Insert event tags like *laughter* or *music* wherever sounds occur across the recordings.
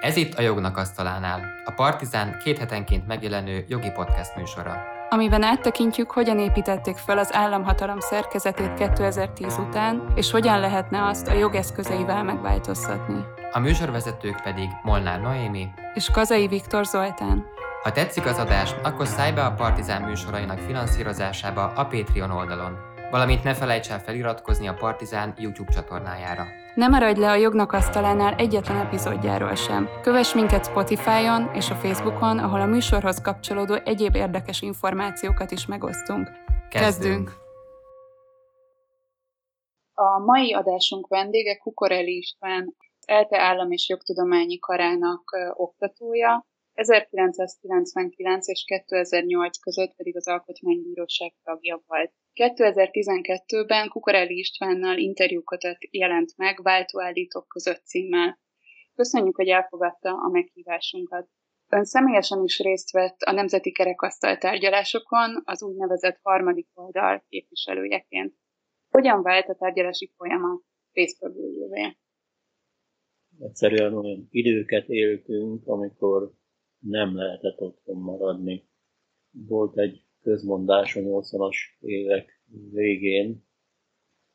Ez itt a Jognak Asztalánál, a Partizán két hetenként megjelenő jogi podcast műsora. amiben áttekintjük, hogyan építették fel az államhatalom szerkezetét 2010 után, és hogyan lehetne azt a jogeszközeivel megváltoztatni. A műsorvezetők pedig Molnár Noémi, És Kazai Viktor Zoltán. Ha tetszik az adás, akkor szállj be a Partizán műsorainak finanszírozásába a Patreon oldalon, valamint ne felejts el feliratkozni a Partizán YouTube csatornájára. Ne maradj le a Jognak Asztalánál egyetlen epizódjáról sem. Kövess minket Spotify-on és a Facebookon, ahol a műsorhoz kapcsolódó egyéb érdekes információkat is megosztunk. Kezdünk! A mai adásunk vendége Kukoreli István, az ELTE Állam és Jogtudományi Karának oktatója, 1999 és 2008 között pedig az Alkotmánybíróság tagja volt. 2012-ben Kukoreli Istvánnal interjúkötet jelent meg Váltóállítók között címmel. Köszönjük, hogy elfogadta a meghívásunkat. Ön személyesen is részt vett a Nemzeti Kerekasztal tárgyalásokon az úgynevezett harmadik oldal képviselőjeként. Hogyan vált a tárgyalási folyamat résztvevőjévé? Egyszerűen olyan időket éltünk, amikor nem lehetett otthon maradni. Volt egy közmondás a 80-as évek végén,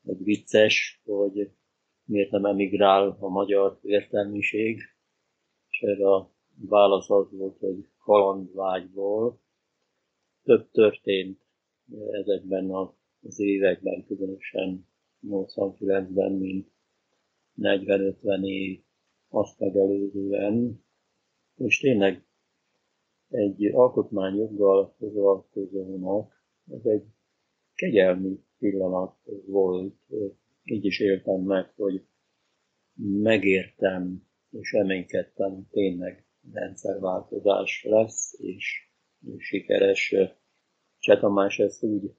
egy vicces, hogy miért nem emigrál a magyar értelmiség, és erre a válasz az volt, hogy kalandvágyból. Több történt ezekben az években, különösen 89-ben, mint 40-50 év azt megelőzően, és tényleg egy alkotmányjoggal foglalkozónak ez egy kegyelmi pillanat volt. Így is éltem meg, hogy megértem és reménykedtem, tényleg rendszerváltozás lesz, és sikeres. Cseh Tamás ezt úgy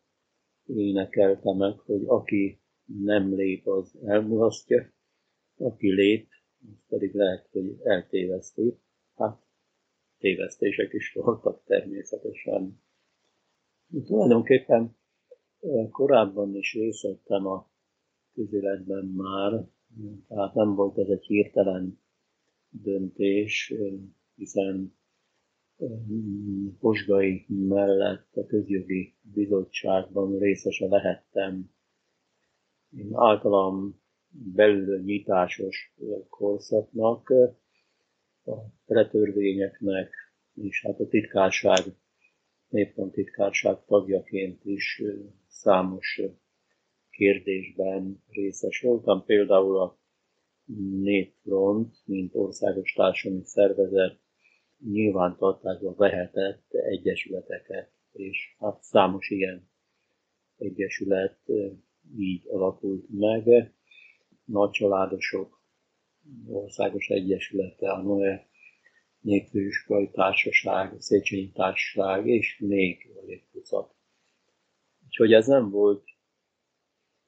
énekelte meg, hogy aki nem lép, az elmulasztja, aki lép, az pedig lehet, hogy eltéveszti. Hát tévesztések is voltak természetesen. Tulajdonképpen korábban is részt a közéletben már, tehát nem volt ez egy hirtelen döntés, hiszen Posgai mellett a közjogi bizottságban részese lehettem. Én általam belül nyitásos korszaknak, a retörvényeknek, és hát a titkárság, népfront titkárság tagjaként is számos kérdésben részes voltam. Például a Népfront, mint országos társadalmi szervezet nyilvántartásba vehetett egyesületeket, és hát számos ilyen egyesület így alakult meg. Nagycsaládosok országos egyesülete, a Noé Népfőiskolai Társaság, a Széchenyi Társaság, és még egy tucat. Úgyhogy ez nem volt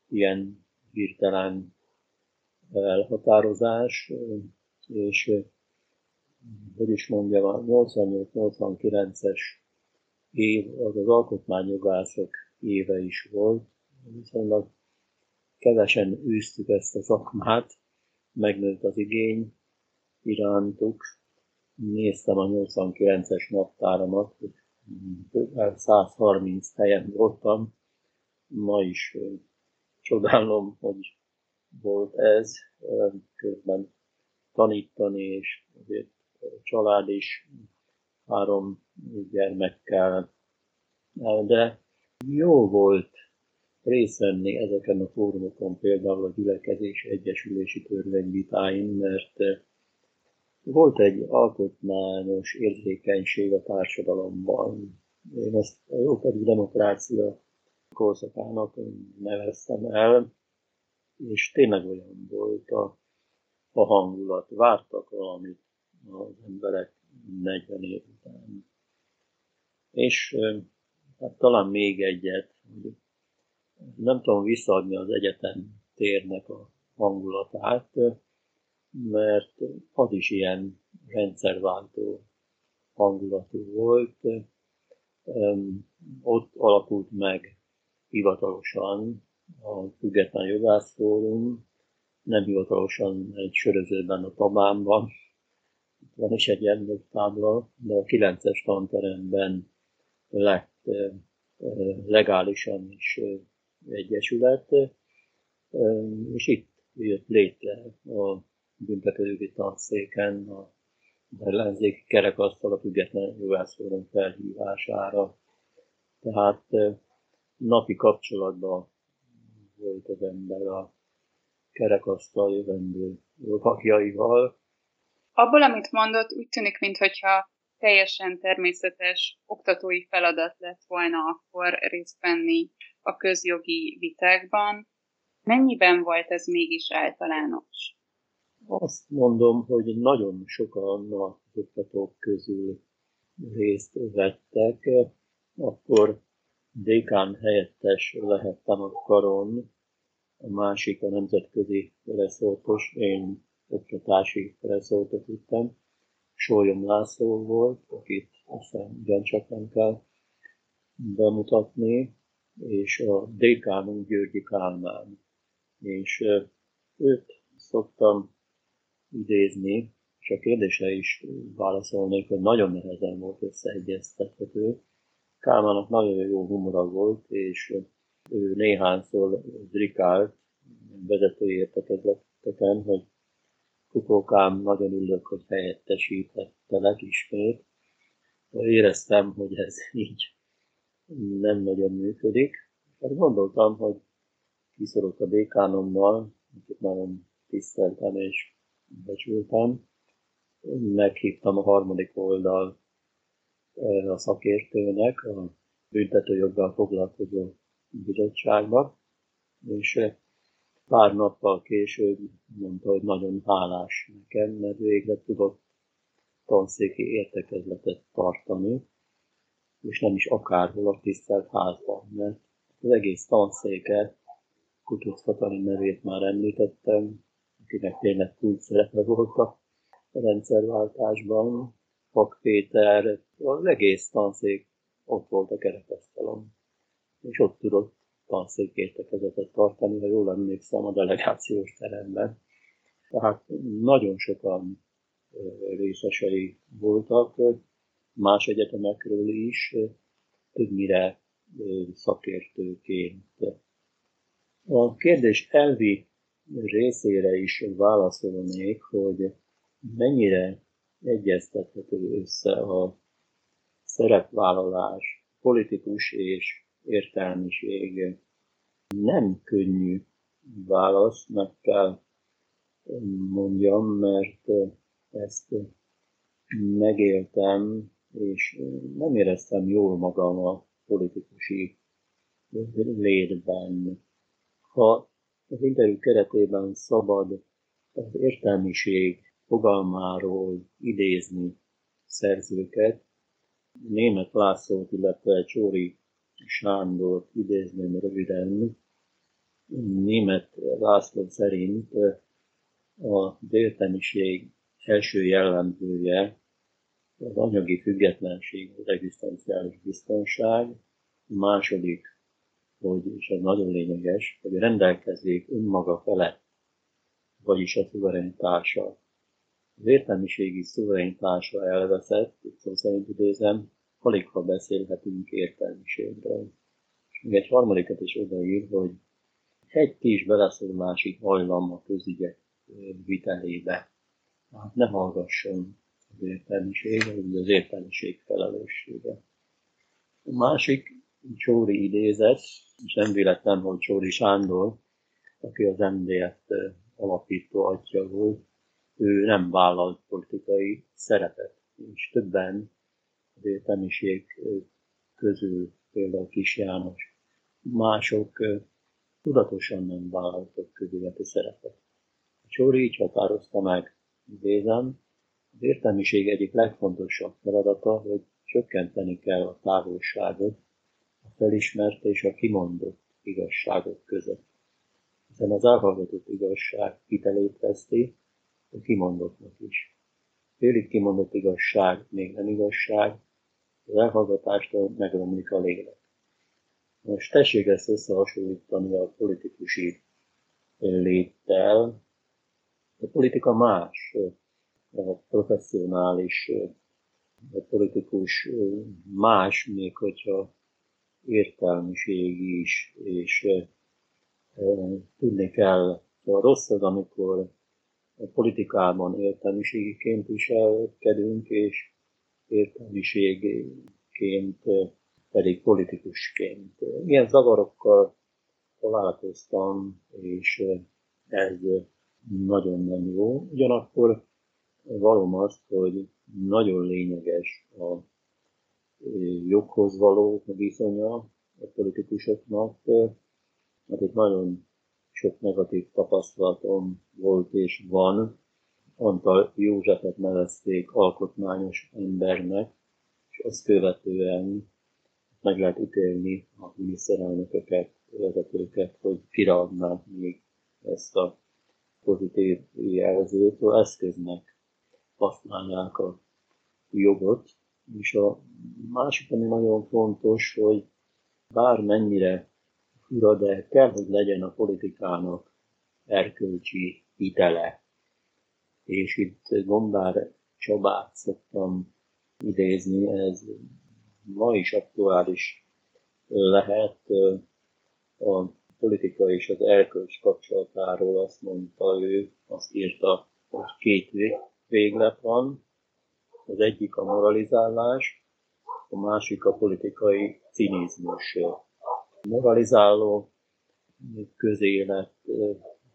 ilyen hirtelen elhatározás, és hogy is mondjam, a 88-89-es év az az alkotmányjogászok éve is volt, viszonylag kevesen űztük ezt a szakmát, megnőtt az igény irántuk. Néztem a 89-es naptáramat, hogy 130 helyen voltam. Ma is csodálom, hogy volt ez. Közben tanítani, és azért család is három gyermekkel. De jó volt részt venni ezeken a fórumokon, például a gyülekezés egyesülési törvényvitáin, mert eh, volt egy alkotmányos érzékenység a társadalomban. Én ezt a jópedig demokrácia korszakának neveztem el, és tényleg olyan volt a, a hangulat. Vártak valamit az emberek 40 év után. És eh, hát talán még egyet, hogy nem tudom visszaadni az egyetem térnek a hangulatát, mert az is ilyen rendszerváltó hangulatú volt. Ott alakult meg hivatalosan a Független Jogászfórum, nem hivatalosan egy sörözőben a Tabánban, van is egy emléktábla, de a 9-es tanteremben lett legálisan is egyesület, és itt jött létre a büntetőjogi tanszéken a ellenzéki kerekasztal a független jogászfórum felhívására. Tehát napi kapcsolatban volt az ember a kerekasztal jövendő tagjaival. Abból, amit mondott, úgy tűnik, mintha teljesen természetes oktatói feladat lett volna akkor részt venni a közjogi vitákban. Mennyiben volt ez mégis általános? Azt mondom, hogy nagyon sokan az oktatók közül részt vettek. Akkor dékán helyettes lehettem a karon, a másik a nemzetközi reszortos, én oktatási reszortot vittem. Sólyom László volt, akit aztán ugyancsak nem kell bemutatni, és a dékánunk Györgyi Kálmán. És őt szoktam idézni, és a kérdése is válaszolnék, hogy nagyon nehezen volt összeegyeztethető. Kálmának nagyon jó humora volt, és ő néhányszor drikált vezetői értekezleteken, hogy Kukókám, nagyon ülök, hogy helyettesíthettelek ismét. Éreztem, hogy ez így nem nagyon működik. Hát gondoltam, hogy kiszorok a dékánommal, akit nagyon tiszteltem és becsültem. Meghívtam a harmadik oldal a szakértőnek, a büntetőjoggal foglalkozó bizottságba, és pár nappal később mondta, hogy nagyon hálás nekem, mert végre tudott tanszéki értekezletet tartani, és nem is akárhol a tisztelt házban, mert az egész tanszéke, Kutusz Katalin nevét már említettem, akinek tényleg kult szerepe volt a rendszerváltásban. Pak Péter, az egész tanszék ott volt a kerekasztalon, és ott tudott tanszék értekezetet tartani, ha jól emlékszem, a delegációs teremben. Tehát nagyon sokan részesei voltak, más egyetemekről is, többnyire szakértőként. A kérdés elvi részére is válaszolnék, hogy mennyire egyeztethető össze a szerepvállalás, politikus és értelmiség. Nem könnyű válasz, meg kell mondjam, mert ezt megéltem, és nem éreztem jól magam a politikusi létben. Ha az interjú keretében szabad az értelmiség fogalmáról idézni szerzőket. Német Lászlót, illetve Csóri Sándor idézném röviden. Német László szerint a értelmiség első jellemzője az anyagi függetlenség, az egzisztenciális biztonság, második hogy, és ez nagyon lényeges, hogy rendelkezik önmaga felett, vagyis a szuverenitása. Az értelmiségi szuverenitása elveszett, itt szó szerint idézem, alig ha beszélhetünk értelmiségről. És még egy harmadikat is odaír, hogy egy kis beleszólási hajlam a közügyek vitelébe. Tehát ne hallgasson az értelmiség, az értelmiség felelőssége. A másik Csóri idézet, és nem véletlen, hogy Csóri Sándor, aki az MDF alapító atya volt, ő nem vállalt politikai szerepet, és többen az értelmiség közül, például Kis János, mások tudatosan nem vállaltak közületi szerepet. Csóri így határozta meg, idézem, az értelmiség egyik legfontosabb feladata, hogy csökkenteni kell a távolságot a felismert és a kimondott igazságok között. Hiszen az elhallgatott igazság hitelét veszti, a kimondottnak is. Félig kimondott igazság még nem igazság, az elhallgatástól megromlik a lélek. Most tessék ezt összehasonlítani a politikusi léttel. A politika más. A professzionális a politikus más, még hogyha értelmiség is, és tudni kell, a rossz az, amikor a politikában értelmiségiként viselkedünk, és értelmiségként pedig politikusként. Ilyen zavarokkal találkoztam, és ez nagyon nem jó. Ugyanakkor valóm az, hogy nagyon lényeges a joghoz való viszonya a politikusoknak, mert itt nagyon sok negatív tapasztalatom volt és van. Antal Józsefet nevezték alkotmányos embernek, és azt követően meg lehet ítélni a miniszterelnököket, vezetőket, hogy kiradnák még ezt a pozitív jelzőt, eszköznek használják a jogot. És a másik, ami nagyon fontos, hogy bármennyire fura, de kell, hogy legyen a politikának erkölcsi hitele. És itt Gombár Csabát szoktam idézni, ez ma is aktuális lehet a politika és az erkölcs kapcsolatáról azt mondta ő, azt írta, hogy két véglet van, az egyik a moralizálás, a másik a politikai cinizmus. Moralizáló közélet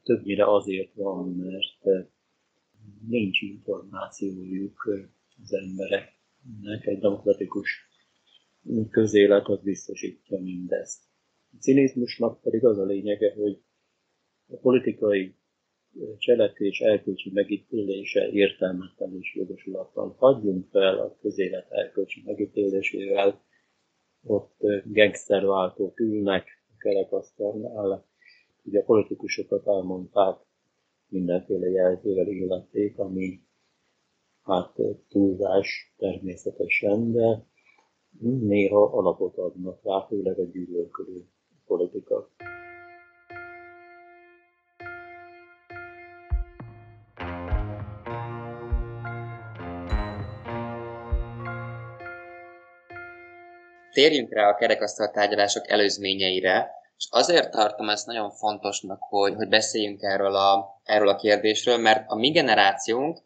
többnyire azért van, mert nincs információjuk az embereknek, egy demokratikus közélet az biztosítja mindezt. A cinizmusnak pedig az a lényege, hogy a politikai cselekvés elkölcsi megítélése értelmetlen és jogosulatlan. Hagyjunk fel a közélet elkölcsi megítélésével, ott gangsterváltók ülnek a kerekasztalnál, ugye a politikusokat elmondták, mindenféle jelzővel illették, ami hát túlzás természetesen, de néha alapot adnak rá, főleg a gyűlölködő politika. Térjünk rá a kerekasztal tárgyalások előzményeire, és azért tartom ezt nagyon fontosnak, hogy, hogy beszéljünk erről a, erről a kérdésről, mert a mi generációnk,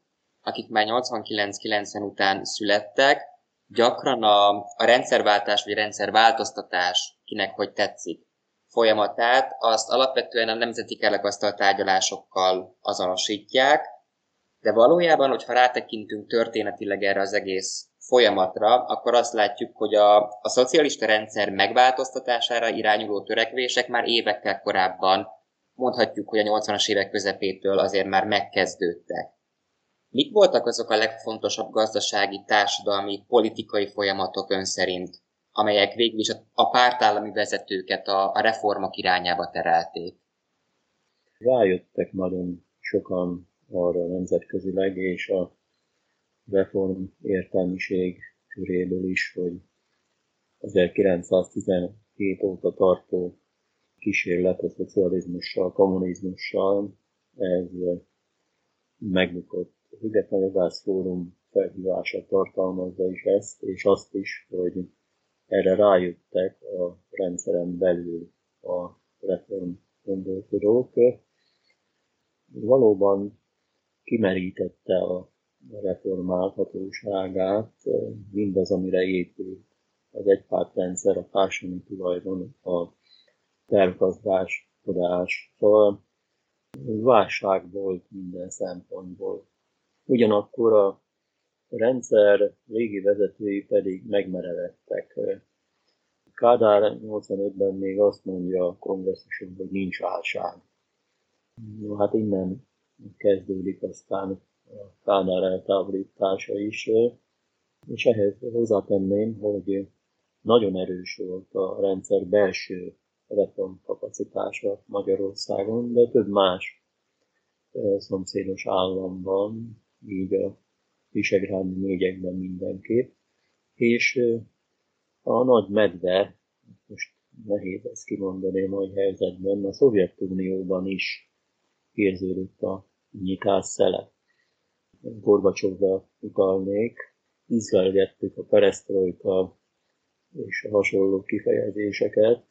akik már 89-90 után születtek, gyakran a, a rendszerváltás vagy rendszerváltoztatás, kinek hogy tetszik, folyamatát, azt alapvetően a nemzeti kerekasztal tárgyalásokkal azonosítják, de valójában, hogyha rátekintünk történetileg erre az egész folyamatra, akkor azt látjuk, hogy a, a szocialista rendszer megváltoztatására irányuló törekvések már évekkel korábban, mondhatjuk, hogy a 80-as évek közepétől azért már megkezdődtek. Mik voltak azok a legfontosabb gazdasági, társadalmi, politikai folyamatok ön szerint, amelyek végül is a pártállami vezetőket a, a reformok irányába terelték? Rájöttek nagyon sokan arra nemzetközileg, és a reform értelmiség köréből is, hogy 1917 óta tartó kísérlet a szocializmussal, kommunizmussal, ez megbukott. A Független Jogász Fórum felhívása tartalmazza is ezt, és azt is, hogy erre rájöttek a rendszeren belül a reform gondolkodók. Valóban kimerítette a reformálhatóságát, mindaz, amire épült az egypártrendszer, a társadalmi tulajdon, a tervgazdáskodás. Válság volt minden szempontból. Ugyanakkor a rendszer régi vezetői pedig megmerevettek. Kádár 85-ben még azt mondja a kongresszuson, hogy nincs válság. No, hát innen kezdődik aztán a Kádár eltávolítása is, és ehhez hozzátenném, hogy nagyon erős volt a rendszer belső reformkapacitása Magyarországon, de több más szomszédos államban, így a Visegrádi négyekben mindenképp, és a nagy medve, most nehéz ezt kimondani a mai helyzetben, a Szovjetunióban is érződött a nyitás szele Gorbacsovra utalnék, izlelgettük a peresztrojka és a hasonló kifejezéseket,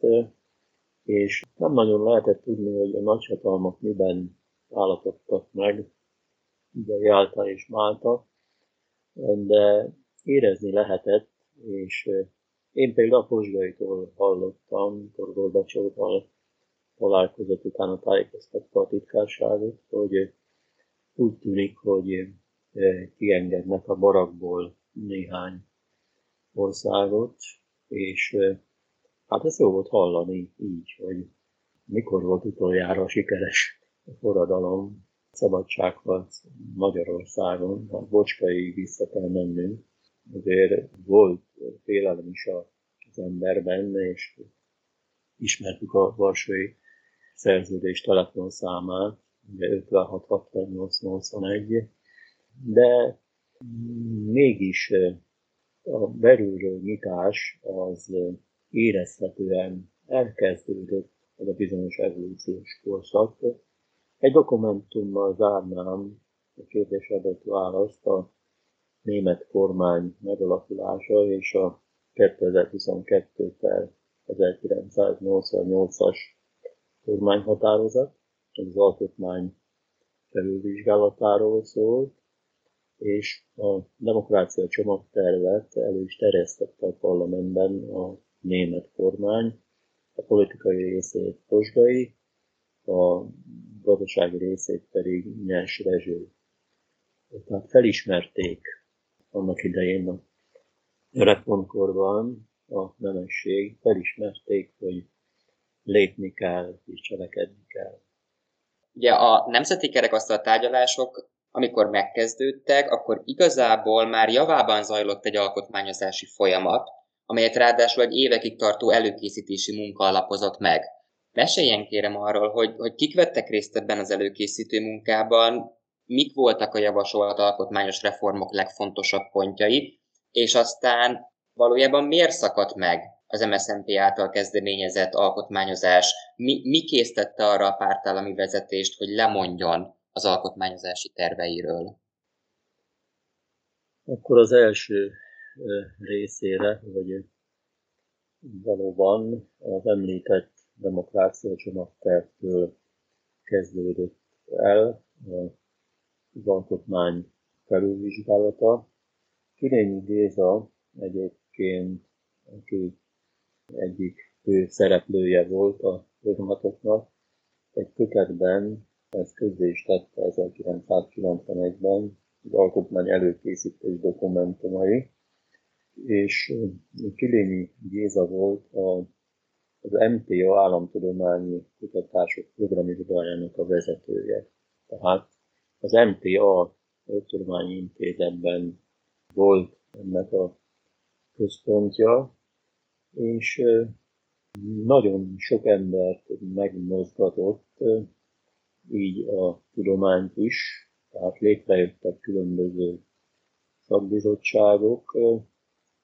és nem nagyon lehetett tudni, hogy a nagyhatalmak miben állapodtak meg, ugye Jálta és Málta, de érezni lehetett, és én például a Pozsgaitól hallottam, amikor Gorbacsovval találkozott, utána tájékoztatta a titkárságot, hogy úgy tűnik, hogy kiengednek a barakból néhány országot, és hát ez jó volt hallani így, hogy mikor volt utoljára sikeres a forradalom, szabadságharc Magyarországon, a Bocskai vissza kell mennünk, azért volt félelem is az emberben, és ismertük a Varsói szerződés telefonszámát, ugye 56 68 81, de mégis a belülről nyitás az érezhetően elkezdődött ez a bizonyos evolúciós korszak. Egy dokumentummal zárnám a kérdés adott választ a német kormány megalakulása és a 2022 per 1988-as kormányhatározat, az alkotmány felülvizsgálatáról szólt, és a demokrácia csomagtervet elő is terjesztette a parlamentben a német kormány, a politikai részét Posgai, a gazdasági részét pedig Nyers Rezső. Tehát felismerték annak idején a reformkorban a nemesség, felismerték, hogy lépni kell és cselekedni kell. Ugye a nemzeti kerekasztal tárgyalások amikor megkezdődtek, akkor igazából már javában zajlott egy alkotmányozási folyamat, amelyet ráadásul egy évekig tartó előkészítési munka alapozott meg. Meséljen kérem arról, hogy, hogy kik vettek részt ebben az előkészítő munkában, mik voltak a javasolt alkotmányos reformok legfontosabb pontjai, és aztán valójában miért szakadt meg az MSZNP által kezdeményezett alkotmányozás? Mi, mi késztette arra a pártállami vezetést, hogy lemondjon az alkotmányozási terveiről? Akkor az első részére, hogy valóban az említett demokrácia csomagtervtől kezdődött el az alkotmány felülvizsgálata. Kirényi Géza egyébként, aki egyik fő szereplője volt a folyamatoknak, egy kötetben ez közzé is tette 1991-ben az alkotmány előkészítés dokumentumai, és Kilényi Géza volt a, az MTA államtudományi kutatások programirodájának a vezetője. Tehát az MTA Tudományi Intézetben volt ennek a központja, és nagyon sok embert megmozgatott így a tudományt is, tehát létrejöttek különböző szakbizottságok,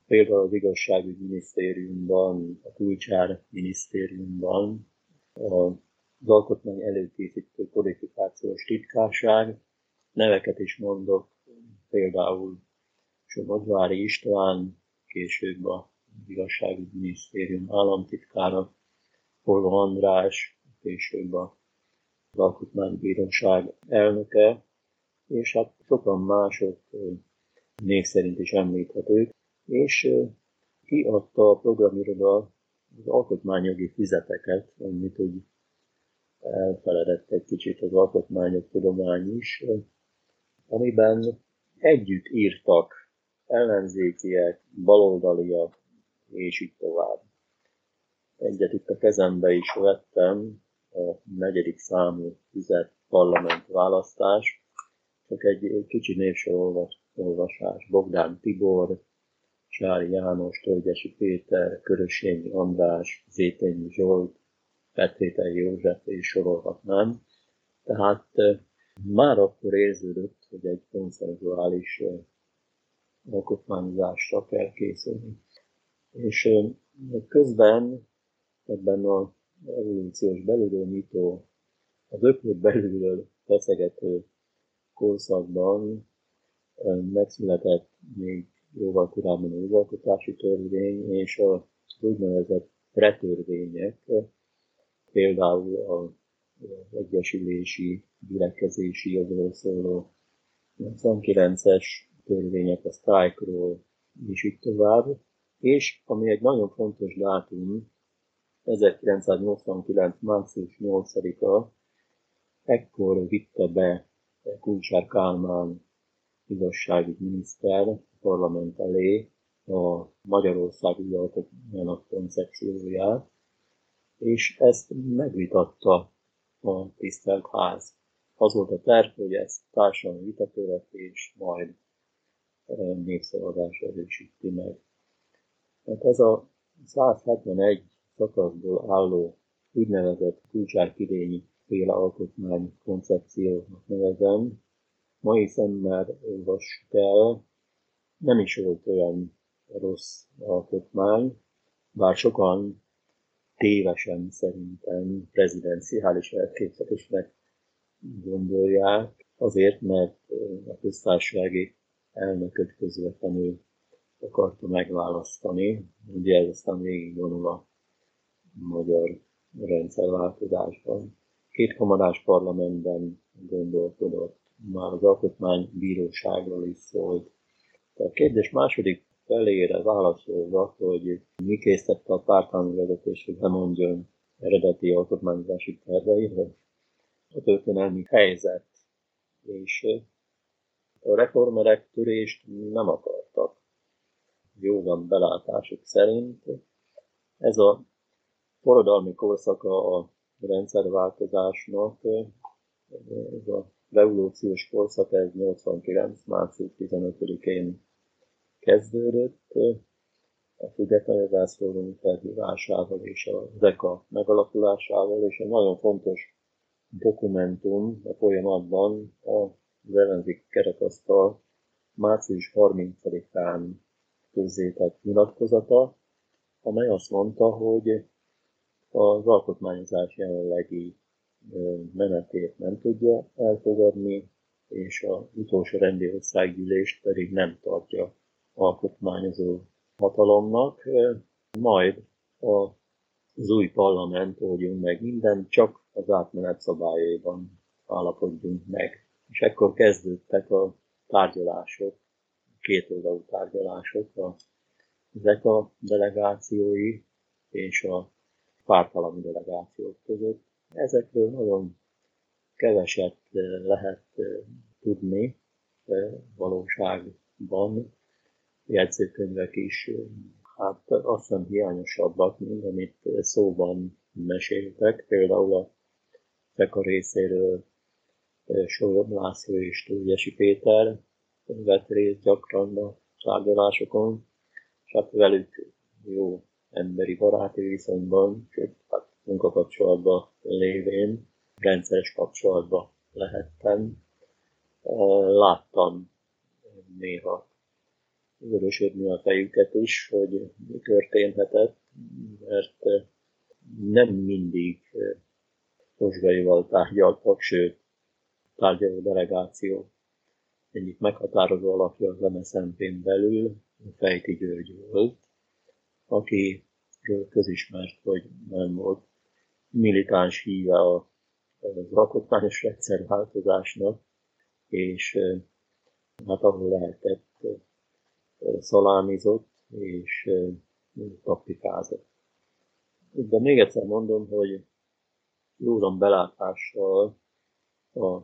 például az igazságügyi minisztériumban, a kulcsár minisztériumban, az alkotmány előkészítő kodifikációs titkárság, neveket is mondok, például Somodvári István, később a igazságügyi minisztérium államtitkára, Polva András, később a az Alkotmánybíróság elnöke, és hát sokan mások név szerint is említhetők, és kiadta a programiroda az alkotmányjogi fizeteket, amit úgy elfeledett egy kicsit az alkotmányok tudomány is, amiben együtt írtak ellenzékiek, baloldaliak, és így tovább. Egyet itt a kezembe is vettem, a negyedik számú tüzet parlament választás, csak egy kicsi névsor olvasás. Bogdán Tibor, Csári János, Tölgyesi Péter, Körösényi András, Zétényi Zsolt, Petrétei József és sorolhatnám. Tehát már akkor érződött, hogy egy konszenzuális alkotmányozásra kell készülni. És közben ebben a evolúciós belülről nyitó, az öklöt belülről feszegető korszakban megszületett még jóval korábban a jogalkotási törvény és a úgynevezett retörvények, például a egyesülési, gyülekezési jogról szóló 29-es törvények a sztrájkról, és így tovább. És ami egy nagyon fontos dátum, 1989. március 8-a, ekkor vitte be Kulcsár Kálmán igazságügyi miniszter a parlament elé a Magyarország alkotmányának koncepcióját, és ezt megvitatta a tisztelt ház. Az volt a terv, hogy ezt társadalmi vita és majd népszavazás erősíti meg. Hát ez a 171 szakaszból álló úgynevezett kulcsárkidényi féle alkotmány koncepciónak nevezem, mai szemmel olvassuk el, nem is volt olyan rossz alkotmány, bár sokan tévesen szerintem prezidenciális elképzelésnek gondolják, azért, mert a köztársasági elnököt közvetlenül akarta megválasztani. Ugye ez aztán végig vonul a magyar rendszerváltozásban. Két kamarás parlamentben gondolkodott, már az alkotmánybíróságról is szólt. A kérdés második felére válaszolva, hogy mi készítette a pártálmi vezetés, hogy lemondjon eredeti alkotmányozási terveiről. A történelmi helyzet és a reformerek törést nem akartak. Józan belátásuk szerint. Ez a forradalmi korszaka a rendszerváltozásnak, ez a revolúciós korszak, ez 89. március 15-én kezdődött, a független zászlóvonyi felhívásával és a ZEKA megalakulásával, és egy nagyon fontos dokumentum a folyamatban a ellenzék kerekasztal március 30-án közzétett nyilatkozata, amely azt mondta, hogy az alkotmányozás jelenlegi menetét nem tudja elfogadni, és az utolsó rendi országgyűlést pedig nem tartja alkotmányozó hatalomnak, majd az új parlament oldjon meg minden, csak az átmenet szabályaiban állapodjunk meg. És ekkor kezdődtek a tárgyalások, kétoldalú tárgyalások a ECA delegációi és a pártalami delegációk között. Ezekről nagyon keveset lehet tudni valóságban. Jegyzőkönyvek is hát azt hiszem hiányosabbak, mint amit szóban meséltek. Például a FEKA részéről Solyom László és Túlgyesi Péter vett részt gyakran a tárgyalásokon, és hát velük jó emberi baráti viszonyban, sőt, hát munkakapcsolatban lévén rendszeres kapcsolatban lehettem. Láttam néha vörösödni a fejüket is, hogy mi történhetett, mert nem mindig Posgaival tárgyaltak, sőt, tárgyaló delegáció egyik meghatározó alakja az MSZMP-n belül Fejti György volt, aki közismert, hogy nem volt militáns híve a az alkotmányos rendszerváltozásnak, és hát ahol lehetett szalámizott és taktikázott. De még egyszer mondom, hogy józan belátással a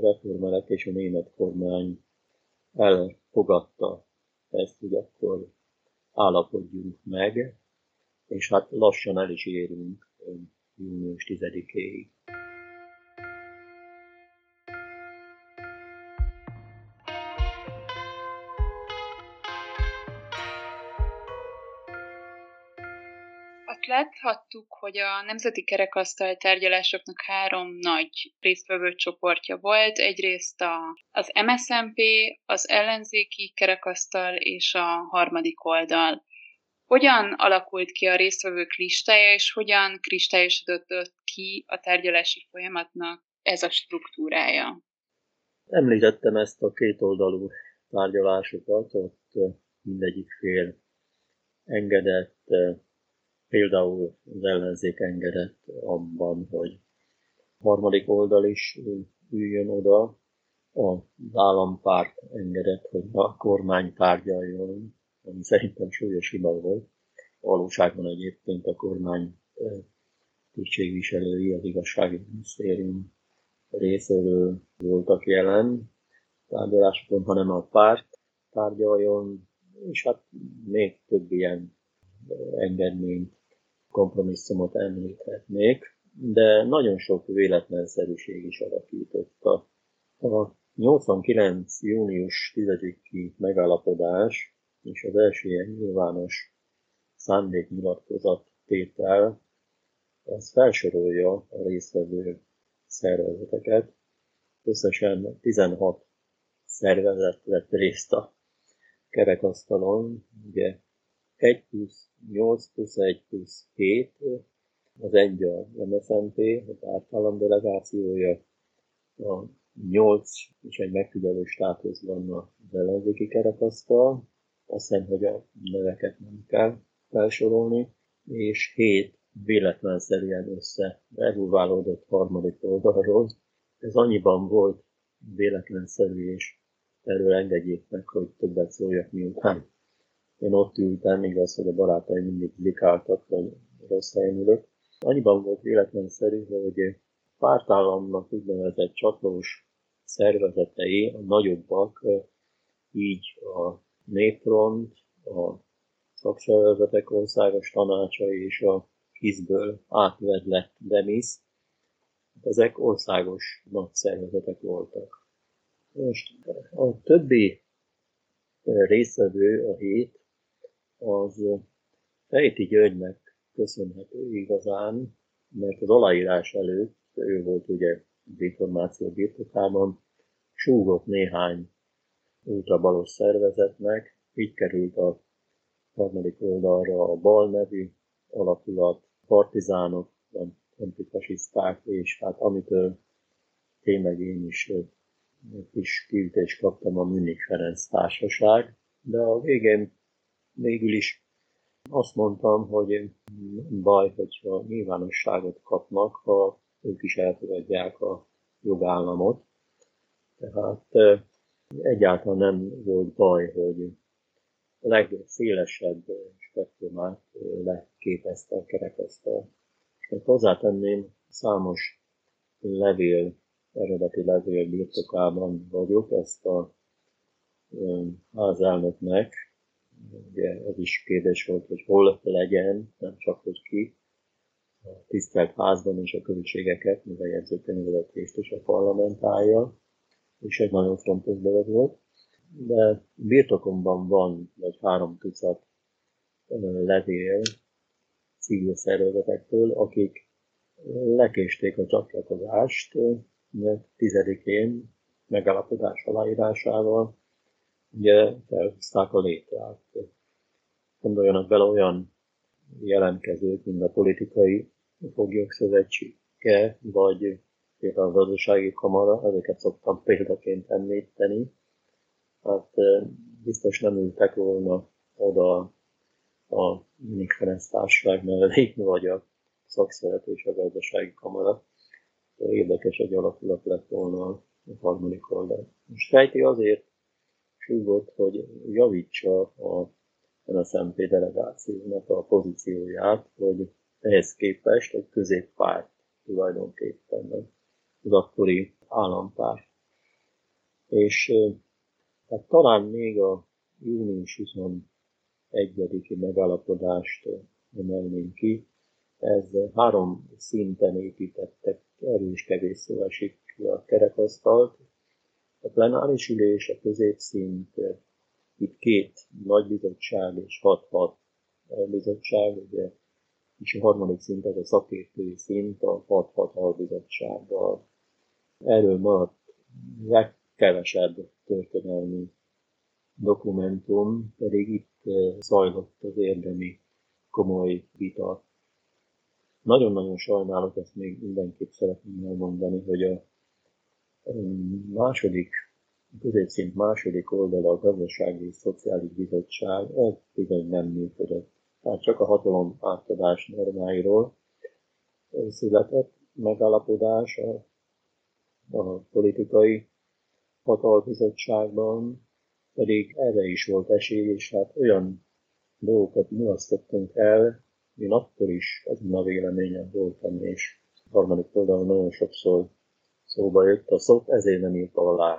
reformerek és a német kormány elfogadta ezt, hogy akkor állapodjunk meg, és hát lassan el is érünk június 10-éig. Láthattuk, hogy a Nemzeti Kerekasztal tárgyalásoknak három nagy résztvevő csoportja volt. Egyrészt a, az MSMP, az ellenzéki kerekasztal és a harmadik oldal. Hogyan alakult ki a résztvevők listája, és hogyan kristályosodott ki a tárgyalási folyamatnak ez a struktúrája? Említettem ezt a kétoldalú tárgyalásokat, ott mindegyik fél engedett, például az ellenzék engedett abban, hogy harmadik oldal is üljön oda, az állampárt engedett, hogy a kormány tárgyaljon, ami szerintem súlyos hiba volt. Valóságban egyébként a kormány tisztségviselői az igazsági minisztérium részéről voltak jelen tárgyalásokon, hanem a párt tárgyaljon, és hát még több ilyen engedményt, kompromisszumot említhetnék, de nagyon sok véletlenszerűség is alakította. A 89. június 10-i megállapodás és az első ilyen nyilvános szándéknyilatkozat tétel, az felsorolja a résztvevő szervezeteket. Összesen 16 szervezet vett részt a kerekasztalon, ugye 1 plusz 8 plusz 1 plusz 7, az egy a MSZNP, az általam delegációja, a 8 és egy megfigyelő státuszban az ellenzéki kerekasztal, azt hiszem, hogy a neveket nem kell felsorolni, és 7 véletlenszerűen össze elhúválódott harmadik oldalról. Ez annyiban volt véletlenszerű, és erről engedjék meg, hogy többet szóljak miután. Én ott ültem, igaz, hogy a barátaim mindig blikáltak, hogy rossz helyen ülök. Annyiban volt véletlenszerű, hogy pártállamnak úgynevezett csatlós szervezetei, a nagyobbak, így a Népfront, a szakszervezetek országos tanácsa és a KISZ-ből átvedlett Demisz, ezek országos nagy szervezetek voltak. Most a többi részvevő, a hét, az Fejti Györgynek köszönhető igazán, mert az aláírás előtt ő volt ugye az információ birtokában, súgott néhány ultrabalos szervezetnek, így került a harmadik oldalra a bal nevű alakulat, partizánok, antifasiszták, és hát amitől tényleg én is kis kiütést kaptam a Münich Ferenc Társaság, de a végén végül is azt mondtam, hogy baj, hogyha nyilvánosságot kapnak, ha ők is elfogadják a jogállamot. Tehát egyáltalán nem volt baj, hogy a legszélesebb spektrumát leképezte a kerekasztal. És hozzátenném, számos levél eredeti levél birtokában vagyok, ezt a házelnöknek, ugye ez is kérdés volt, hogy hol legyen, nem csak hogy ki, a tisztelt házban és a költségeket, mivel jegyzőkönyvezetést és a parlamentálja, és egy nagyon fontos dolog volt. De birtokomban van vagy három tucat levél civil szervezetektől, akik lekésték a csatlakozást, 10-én megállapodás aláírásával ugye felhozták a létrát. Gondoljanak bele olyan jelentkezők, mint a politikai foglyok szövetsége, vagy például a gazdasági kamara, ezeket szoktam példaként említeni. Hát biztos nem ültek volna oda a Minik Ferenc Társaság mellé, *laughs* vagy a szakszeret és a gazdasági kamara érdekes egy alakulat lett volna a harmadik oldal. Most fejti azért súgott, hogy javítsa a NSZMP delegációnak a pozícióját, hogy ehhez képest egy középpárt tulajdonképpen az akkori állampárt. És hát talán még a június 21-i megállapodást emelném ki, ez három szinten építettek erős kevés szó esik a kerekasztalt. A plenáris ülés, a középszint, itt két nagy bizottság és hat-hat bizottság, ugye, és a harmadik szint az a szakértői szint, a 6-6 albizottsággal. Erről maradt legkevesebb történelmi dokumentum, pedig itt zajlott az érdemi komoly vita nagyon-nagyon sajnálok, ezt még mindenképp szeretném elmondani, hogy a második középszint második oldala a Gazdasági és Szociális Bizottság, ez bizony nem működött. Tehát csak a hatalom átadás normáiról született megállapodás a, a politikai hatalbizottságban, pedig erre is volt esély, és hát olyan dolgokat mulasztottunk el, én akkor is ezen a véleményen voltam, és harmadik oldalon nagyon sokszor szóba jött a szót, ezért nem írta alá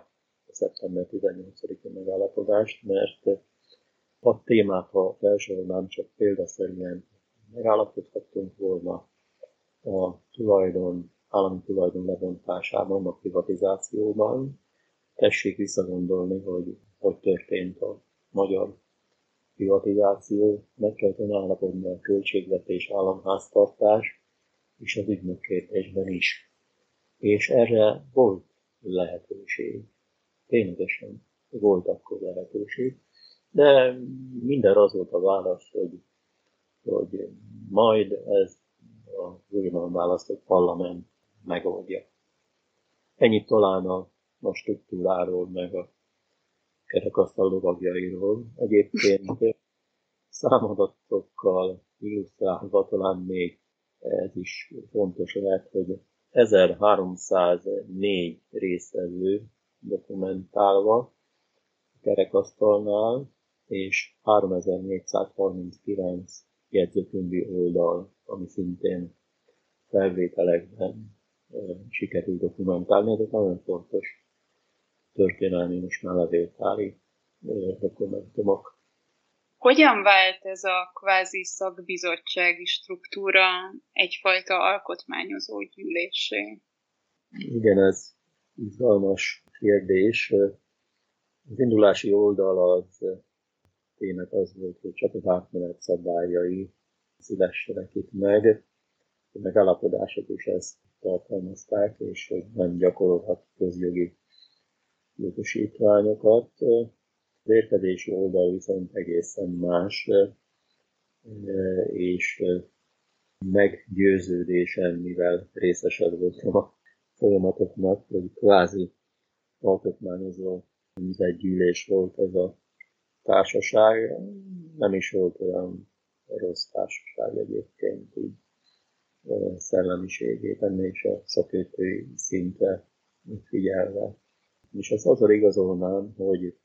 a szeptember 18-i megállapodást, mert a témát, ha felsorolnám, csak példaszerűen megállapodhattunk volna a tulajdon, állami tulajdon lebontásában, a privatizációban. Tessék visszagondolni, hogy hogy történt a magyar privatizáció, meg kellett állapodni a költségvetés, államháztartás és az ügynökkérdésben is. És erre volt lehetőség. Ténylegesen volt akkor lehetőség. De minden az volt a válasz, hogy, hogy majd ez a újonnan választott parlament megoldja. Ennyit talán a, a struktúráról, meg a kerekasztal lovagjairól. Egyébként számadatokkal illusztrálva talán még ez is fontos lehet, hogy 1304 résztvevő dokumentálva a kerekasztalnál, és 3439 jegyzőkönyvi oldal, ami szintén felvételekben sikerült dokumentálni. Ezek nagyon fontos történelmi, most már levéltári dokumentumok. Hogyan vált ez a kvázi szakbizottsági struktúra egyfajta alkotmányozó gyűlésé? Igen, ez izgalmas kérdés. Az indulási oldal az tényleg az volt, hogy csak az átmenet szabályai szülessenek itt meg. A megállapodások is ezt tartalmazták, és hogy nem gyakorolhat közjogi jogosítványokat. Az érkedési oldal viszont egészen más, és meggyőződésem, mivel részesed voltam a folyamatoknak, hogy kvázi alkotmányozó gyűlés volt ez a társaság. Nem is volt olyan rossz társaság egyébként, így szellemiségében és a szakértői szinte figyelve. És ezt azzal igazolnám, hogy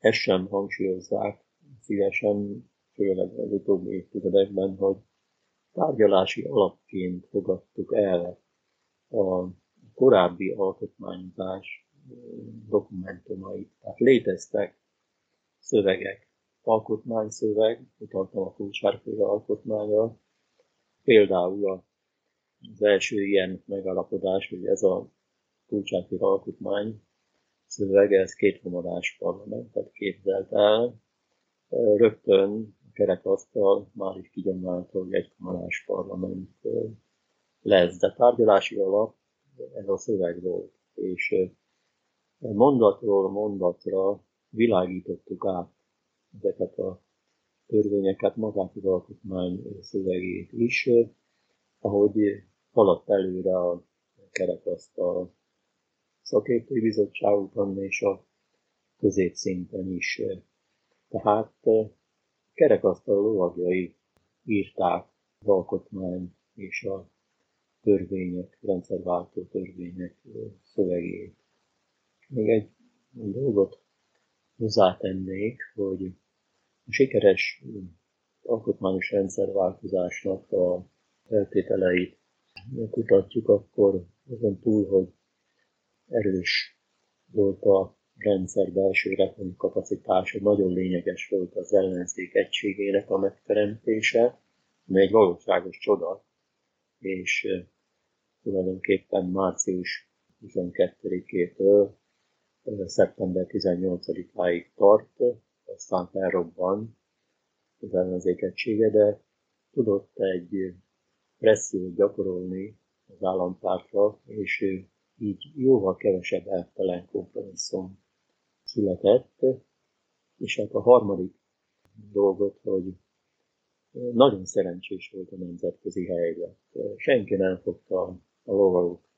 ezt sem hangsúlyozzák szívesen, főleg az utóbbi évtizedekben, hogy tárgyalási alapként fogadtuk el a korábbi alkotmányozás dokumentumait. Tehát léteztek szövegek, alkotmányszöveg, utaltam a kulcsárféle alkotmánya, például az első ilyen megalapodás, hogy ez a kulcsárféle alkotmány szöveg, ez két vonalás parlamentet képzelt el. Rögtön a kerekasztal már is kigyomlálta, hogy egy vonalás parlament lesz, de tárgyalási alap ez a szöveg volt, és mondatról mondatra világítottuk át ezeket a törvényeket, magát az alkotmány szövegét is, ahogy haladt előre a kerekasztal szakértői bizottságokon és a középszinten is. Tehát kerekasztal lovagjai írták az alkotmány és a törvények, rendszerváltó törvények szövegét. Még egy dolgot hozzátennék, hogy a sikeres alkotmányos rendszerváltozásnak a feltételeit kutatjuk, akkor azon túl, hogy erős volt a rendszer belső kapacitása, nagyon lényeges volt az ellenzék egységének a megteremtése, ami egy valóságos csoda, és tulajdonképpen március 12-től szeptember 18-áig tart, aztán felrobban az ellenzék egysége, de tudott egy pressziót gyakorolni az állampártra, és így jóval kevesebb eltelen kompromisszum született. És hát a harmadik dolgot, hogy nagyon szerencsés volt a nemzetközi helyzet. Senki nem fogta a lovagok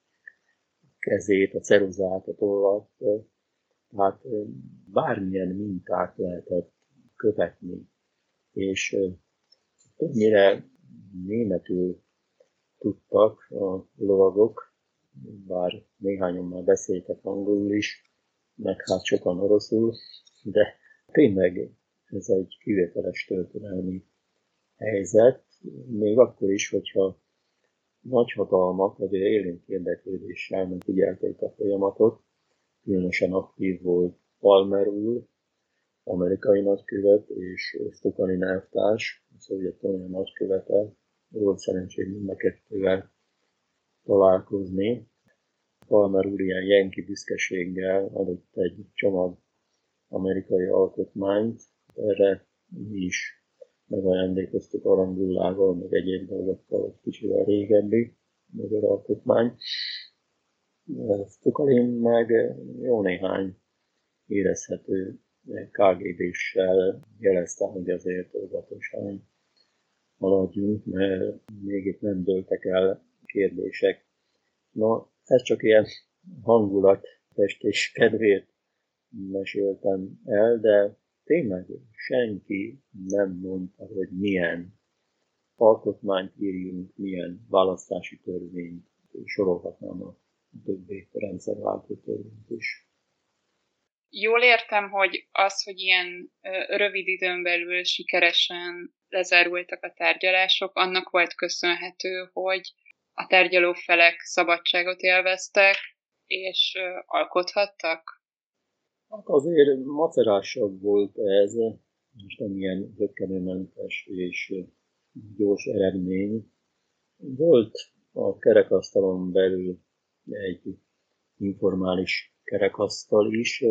kezét, a ceruzát, a tollat, Tehát bármilyen mintát lehetett követni, és többnyire németül tudtak a lovagok, bár néhányan már beszéltek angolul is, meg hát sokan oroszul, de tényleg ez egy kivételes történelmi helyzet, még akkor is, hogyha nagyhatalmak azért élénk érdeklődéssel megfigyelték a folyamatot, különösen aktív volt Palmer úr, amerikai nagykövet, és Stukalin elvtárs, a Szovjetunió nagykövete, volt szerencsém mind a kettővel találkozni. Palmer úr ilyen jenki büszkeséggel adott egy csomag amerikai alkotmányt, erre mi is megajándékoztuk arangullával, meg egyéb dolgokkal, egy kicsivel régebbi magyar alkotmány. Stukalin meg jó néhány érezhető KGB-ssel jelezte, hogy azért óvatosan haladjunk, mert még itt nem dőltek el kérdések. Na, ez csak ilyen hangulat festés kedvéért meséltem el, de tényleg senki nem mondta, hogy milyen alkotmányt írjunk, milyen választási törvényt, sorolhatnám a többi rendszerváltó törvényt is. Jól értem, hogy az, hogy ilyen rövid időn belül sikeresen lezárultak a tárgyalások, annak volt köszönhető, hogy a tárgyaló felek szabadságot élveztek, és alkothattak? Hát azért macerásabb volt ez, most nem ilyen zöggenőmentes és gyors eredmény. Volt a kerekasztalon belül egy informális kerekasztal is,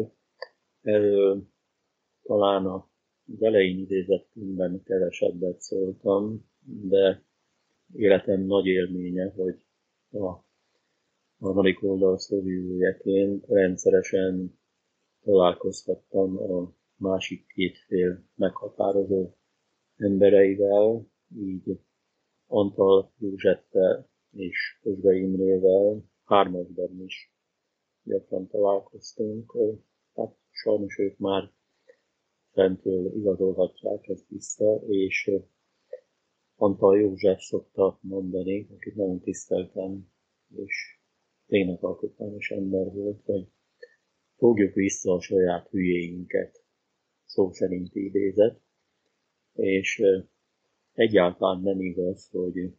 erről talán a elején idézett könyvben kevesebbet szóltam, de életem nagy élménye, hogy a harmadik oldal rendszeresen találkozhattam a másik két fél meghatározó embereivel, így Antal Józsettel és Kozsga Imrével hármasban is gyakran találkoztunk. Hát sajnos ők már fentről igazolhatják ezt vissza, és Antal József szokta mondani, akit nagyon tiszteltem, és tényleg alkotmányos ember volt, hogy fogjuk vissza a saját hülyéinket, szó szerint idézet, és egyáltalán nem igaz, hogy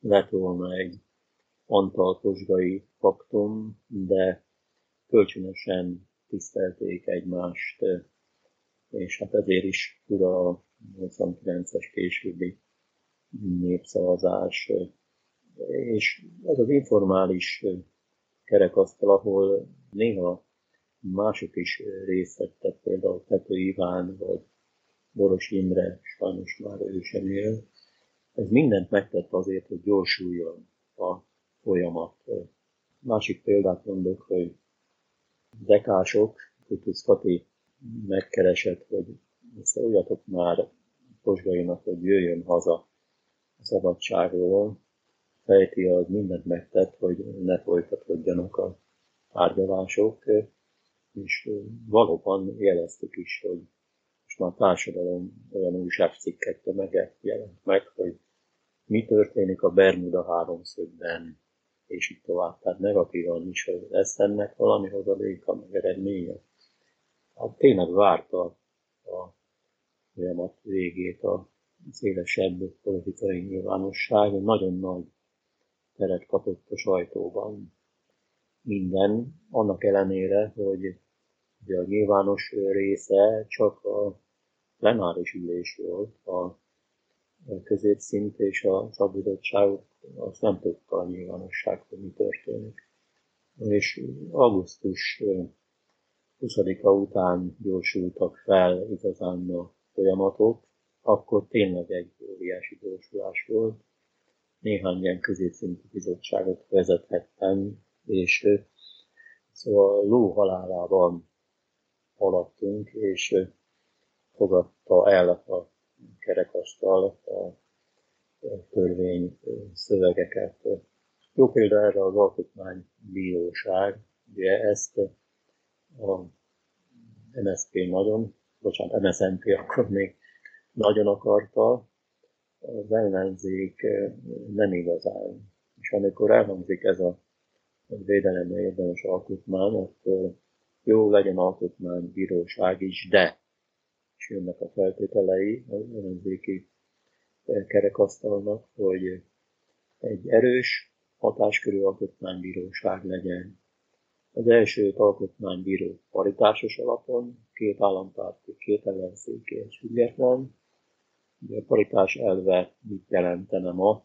lett volna egy antalkosgai faktum, de kölcsönösen tisztelték egymást, és hát ezért is fura a 89-es későbbi népszavazás, és ez az informális kerekasztal, ahol néha mások is részt vettek, például Pető Iván, vagy Boros Imre, sajnos már ő sem él. Ez mindent megtett azért, hogy gyorsuljon a folyamat. Másik példát mondok, hogy dekások, Kutusz Kati megkeresett, hogy szóljatok már Posgainak, hogy jöjjön haza a szabadságról. Fejti az mindent megtett, hogy ne folytatódjanak a tárgyalások, és valóban jeleztük is, hogy most már a társadalom olyan újságcikket tömege jelent meg, hogy mi történik a Bermuda háromszögben, és így tovább. Tehát negatívan is, hogy lesz ennek valami hozadéka, meg eredménye. Hát tényleg várta a folyamat végét a szélesebb politikai nyilvánosság, nagyon nagy teret kapott a sajtóban minden, annak ellenére, hogy ugye a nyilvános része csak a plenáris ülés volt, a középszint és a szakbizottságok azt nem tudta a nyilvánosság, hogy mi történik. És augusztus 20-a után gyorsultak fel igazán a folyamatok, akkor tényleg egy óriási gyorsulás volt. Néhány ilyen középszintű bizottságot vezethettem, és szóval ló halálában haladtunk, és fogadta el a kerekasztal a törvény szövegeket. Jó példa erre az alkotmánybíróság, ugye ezt a MSZP nagyon, bocsánat, MSZNP akkor még nagyon akarta, az ellenzék nem igazán. És amikor elhangzik ez a védelemre érdemes alkotmány, akkor jó legyen alkotmánybíróság is, de és jönnek a feltételei az ellenzéki kerekasztalnak, hogy egy erős hatáskörű alkotmánybíróság legyen. Az első alkotmánybíró paritásos alapon, két állampárti, két ellenzéki és független. Ugye a paritás elve mit jelentene ma,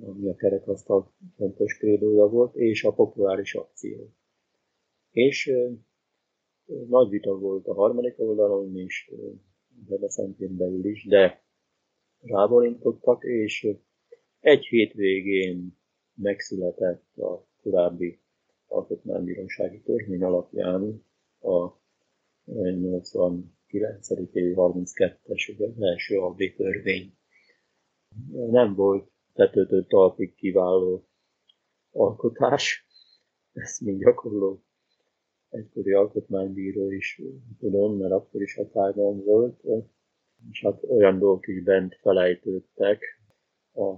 ami a kerekasztal fontos krédója volt, és a populáris akció. És nagy vita volt a harmadik oldalon is, de szentén belül is, de ráborintottak, és egy hétvégén megszületett a korábbi alkotmánybírósági törvény alapján a 89. évi 32-es, ugye az első albi törvény. Nem volt tetőtől talpig kiváló alkotás, ezt mind gyakorló egykori alkotmánybíró is tudom, mert akkor is hatályban volt, és hát olyan dolgok is bent felejtődtek a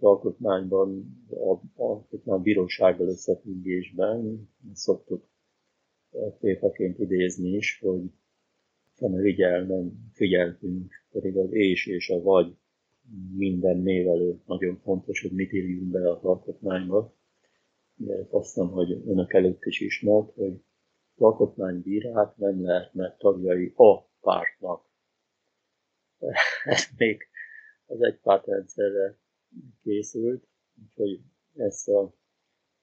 alkotmányban, a alkotmánybírósággal összefüggésben szoktuk téfaként idézni is, hogy nem figyeltünk, pedig az és és a vagy minden névelő nagyon fontos, hogy mit írjunk be az alkotmányba. De azt hiszem, hogy önök előtt is ismert, hogy az alkotmánybírák nem lehetnek tagjai a pártnak. *laughs* Ez még az egy pártrendszerre készült, úgyhogy ezt a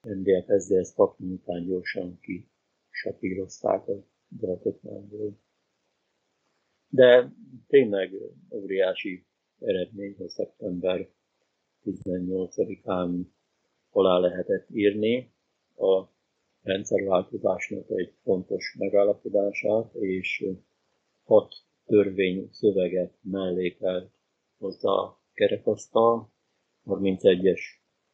MDF SZDSZ faktum után gyorsan ki sapírozták a alkotmányból. De tényleg óriási eredmény, hogy szeptember 18-án alá lehetett írni a rendszerváltozásnak egy fontos megállapodását, és hat törvény szöveget mellékelt hozzá a kerekasztal, 31-es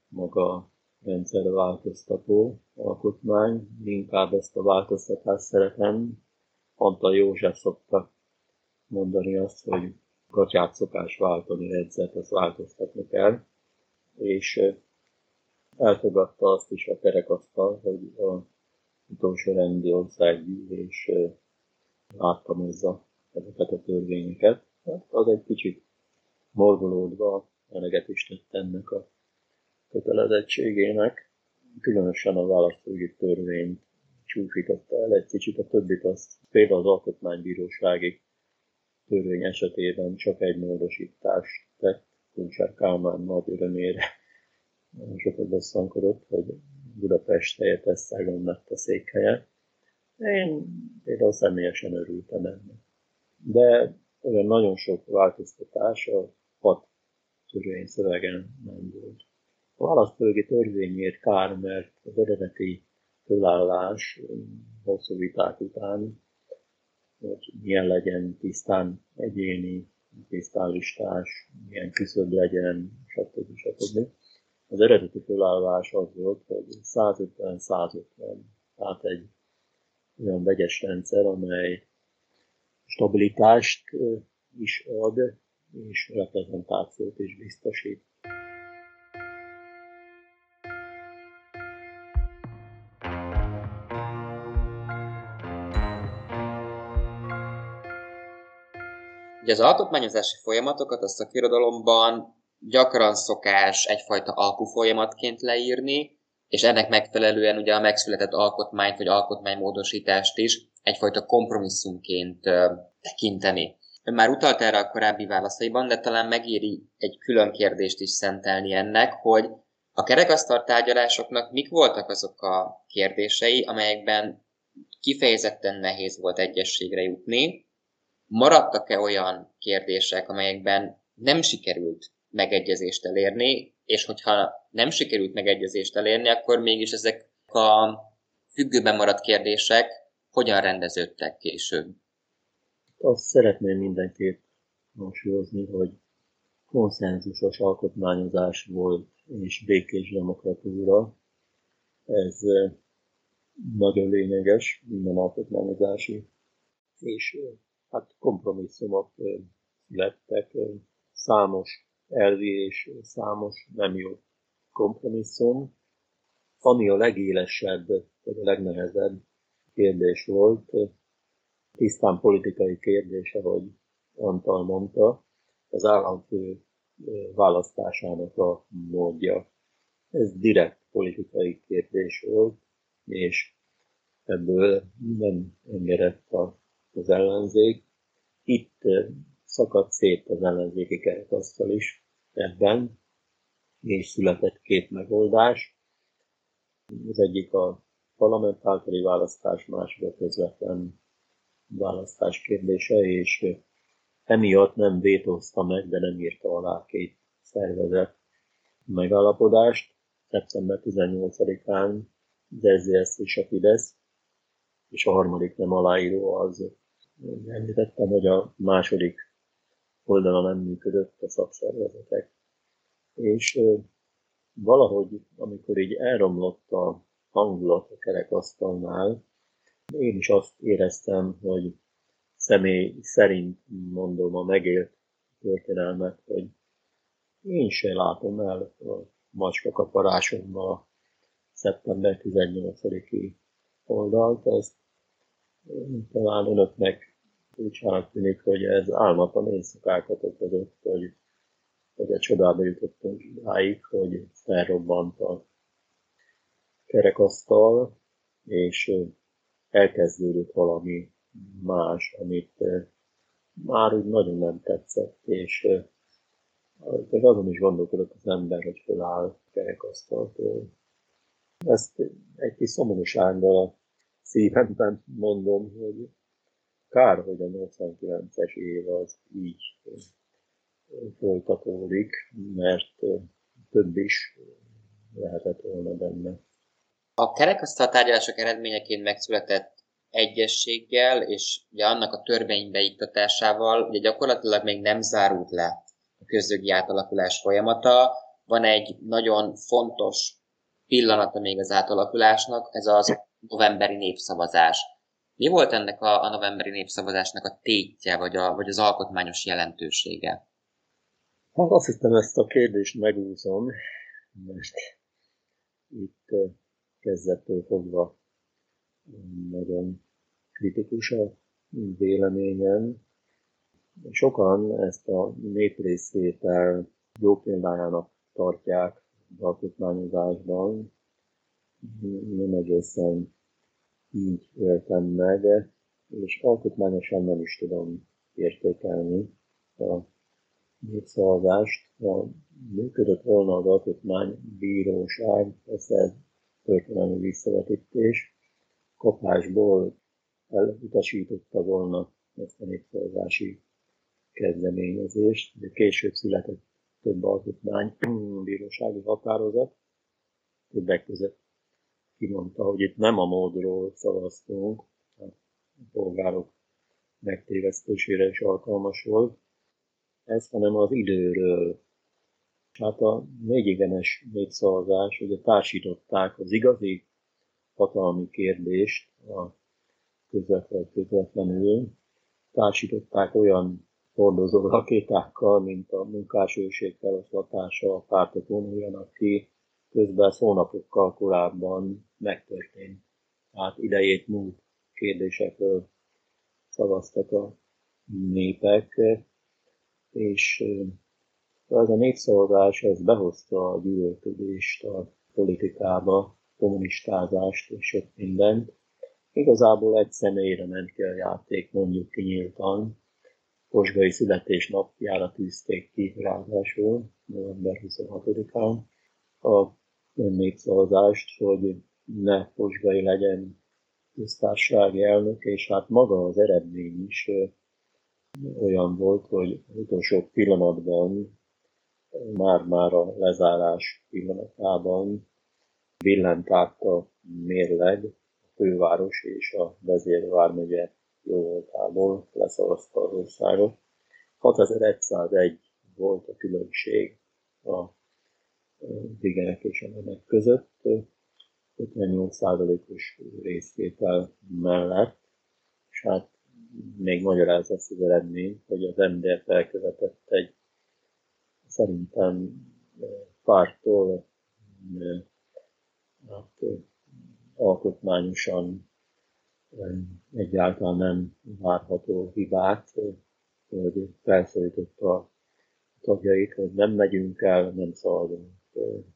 maga rendszerváltoztató alkotmány, inkább ezt a változtatást szeretem. Antal József szokta mondani azt, hogy gatyát szokás váltani, redzet, azt változtatni kell, és elfogadta azt is a kerekasztal, hogy a utolsó rendi országgyűlés áttamozza ezeket a törvényeket. Hát az egy kicsit morgolódva eleget is tett ennek a kötelezettségének. Különösen a választói törvényt csúfította el egy kicsit, a többit azt például az alkotmánybírósági törvény esetében csak egy módosítást tett, Kuncsár Kálmán nagy örömére sokat bosszankodott, hogy Budapest helyett Esztergom lett a székhelye. Én például személyesen örültem ennek. De olyan nagyon sok változtatás a hat törvény szövegen nem volt. A választójogi törvényért kár, mert az eredeti fölállás hosszú viták után hogy milyen legyen tisztán egyéni, tisztán listás, milyen küszöb legyen, stb. stb. Az eredeti felállás az volt, hogy 150-150, tehát egy olyan vegyes rendszer, amely stabilitást is ad, és reprezentációt is biztosít. Ugye az alkotmányozási folyamatokat a szakirodalomban gyakran szokás egyfajta alkufolyamatként leírni, és ennek megfelelően ugye a megszületett alkotmányt vagy alkotmánymódosítást is egyfajta kompromisszumként tekinteni. Ön már utalt erre a korábbi válaszaiban, de talán megéri egy külön kérdést is szentelni ennek, hogy a kerekasztal tárgyalásoknak mik voltak azok a kérdései, amelyekben kifejezetten nehéz volt egyességre jutni, maradtak-e olyan kérdések, amelyekben nem sikerült megegyezést elérni, és hogyha nem sikerült megegyezést elérni, akkor mégis ezek a függőben maradt kérdések hogyan rendeződtek később? Azt szeretném mindenképp hangsúlyozni, hogy konszenzusos alkotmányozás volt és békés demokratúra. Ez nagyon lényeges minden alkotmányozási és hát kompromisszumok születtek, számos elvi és számos nem jó kompromisszum, ami a legélesebb, vagy a legnehezebb kérdés volt, tisztán politikai kérdés, ahogy Antal mondta, az államfő választásának a módja. Ez direkt politikai kérdés volt, és ebből nem engedett az ellenzék. Itt szakadt szét az ellenzéki kerekasztal is ebben, és született két megoldás. Az egyik a parlament általi választás, másik a közvetlen választás kérdése, és emiatt nem vétózta meg, de nem írta alá két szervezet megállapodást. Szeptember 18-án az SZDSZ és a Fidesz, és a harmadik nem aláíró az említettem, hogy a második oldala nem működött a szakszervezetek. És valahogy, amikor így elromlott a hangulat a kerekasztalnál, én is azt éreztem, hogy személy szerint mondom a megélt történelmet, hogy én se látom el a macska a szeptember 18-i oldalt. Ezt talán önöknek úgy tűnik, hogy ez álmatlan éjszakákat okozott, hogy, hogy a csodába jutottunk idáig, hogy felrobbant a kerekasztal, és elkezdődött valami más, amit már úgy nagyon nem tetszett, és még azon is gondolkodott az ember, hogy feláll kerekasztaltól. Ezt egy kis szomorúsággal a szívemben mondom, hogy kár, hogy a 89-es év az így folytatódik, mert több is lehetett volna benne. A kerekasztal tárgyalások eredményeként megszületett egyességgel és ugye annak a törvény beiktatásával ugye gyakorlatilag még nem zárult le a közögi átalakulás folyamata. Van egy nagyon fontos pillanata még az átalakulásnak, ez az novemberi népszavazás. Mi volt ennek a, a novemberi népszavazásnak a tétje, vagy, a, vagy az alkotmányos jelentősége? Hát azt hiszem, ezt a kérdést megúszom, mert itt kezdettől fogva nagyon kritikus a véleményem. Sokan ezt a néprészvétel jó példájának tartják az alkotmányozásban. Nem egészen így éltem meg, és alkotmányosan nem is tudom értékelni a népszavazást. Ha működött volna az alkotmánybíróság, ez egy történelmi visszavetítés, kapásból elutasította volna ezt a népszavazási kezdeményezést, de később született több alkotmánybírósági határozat, többek között kimondta, hogy itt nem a módról szavaztunk, a polgárok megtévesztésére is alkalmas volt, ez, hanem az időről. Hát a négyigenes népszavazás, ugye társították az igazi hatalmi kérdést a közvetlen közvetlenül, társították olyan hordozó rakétákkal, mint a munkásőség feloszlatása a pártokon, olyan, aki közben szónapokkal korábban megtörtént. Tehát idejét múlt kérdésekről szavaztak a népek, és ez a népszavazás ez behozta a gyűlölködést a politikába, kommunistázást és sok mindent. Igazából egy személyre ment ki a játék, mondjuk kinyíltan. Posgai születésnapjára tűzték ki ráadásul, november 26-án a népszavazást, hogy ne Posgai legyen köztársasági elnök, és hát maga az eredmény is olyan volt, hogy utolsó pillanatban, már-már a lezárás pillanatában villent át a mérleg, a főváros és a vezérvármegye jó voltából leszavazta az országot. 6101 volt a különbség a igenek és a nemek között, 58%-os részvétel mellett, és hát még magyarázza az eredmény, hogy az MDF elkövetett egy szerintem pártól hát, alkotmányosan egyáltalán nem várható hibát, hogy felszólította a tagjait, hogy nem megyünk el, nem szaladunk.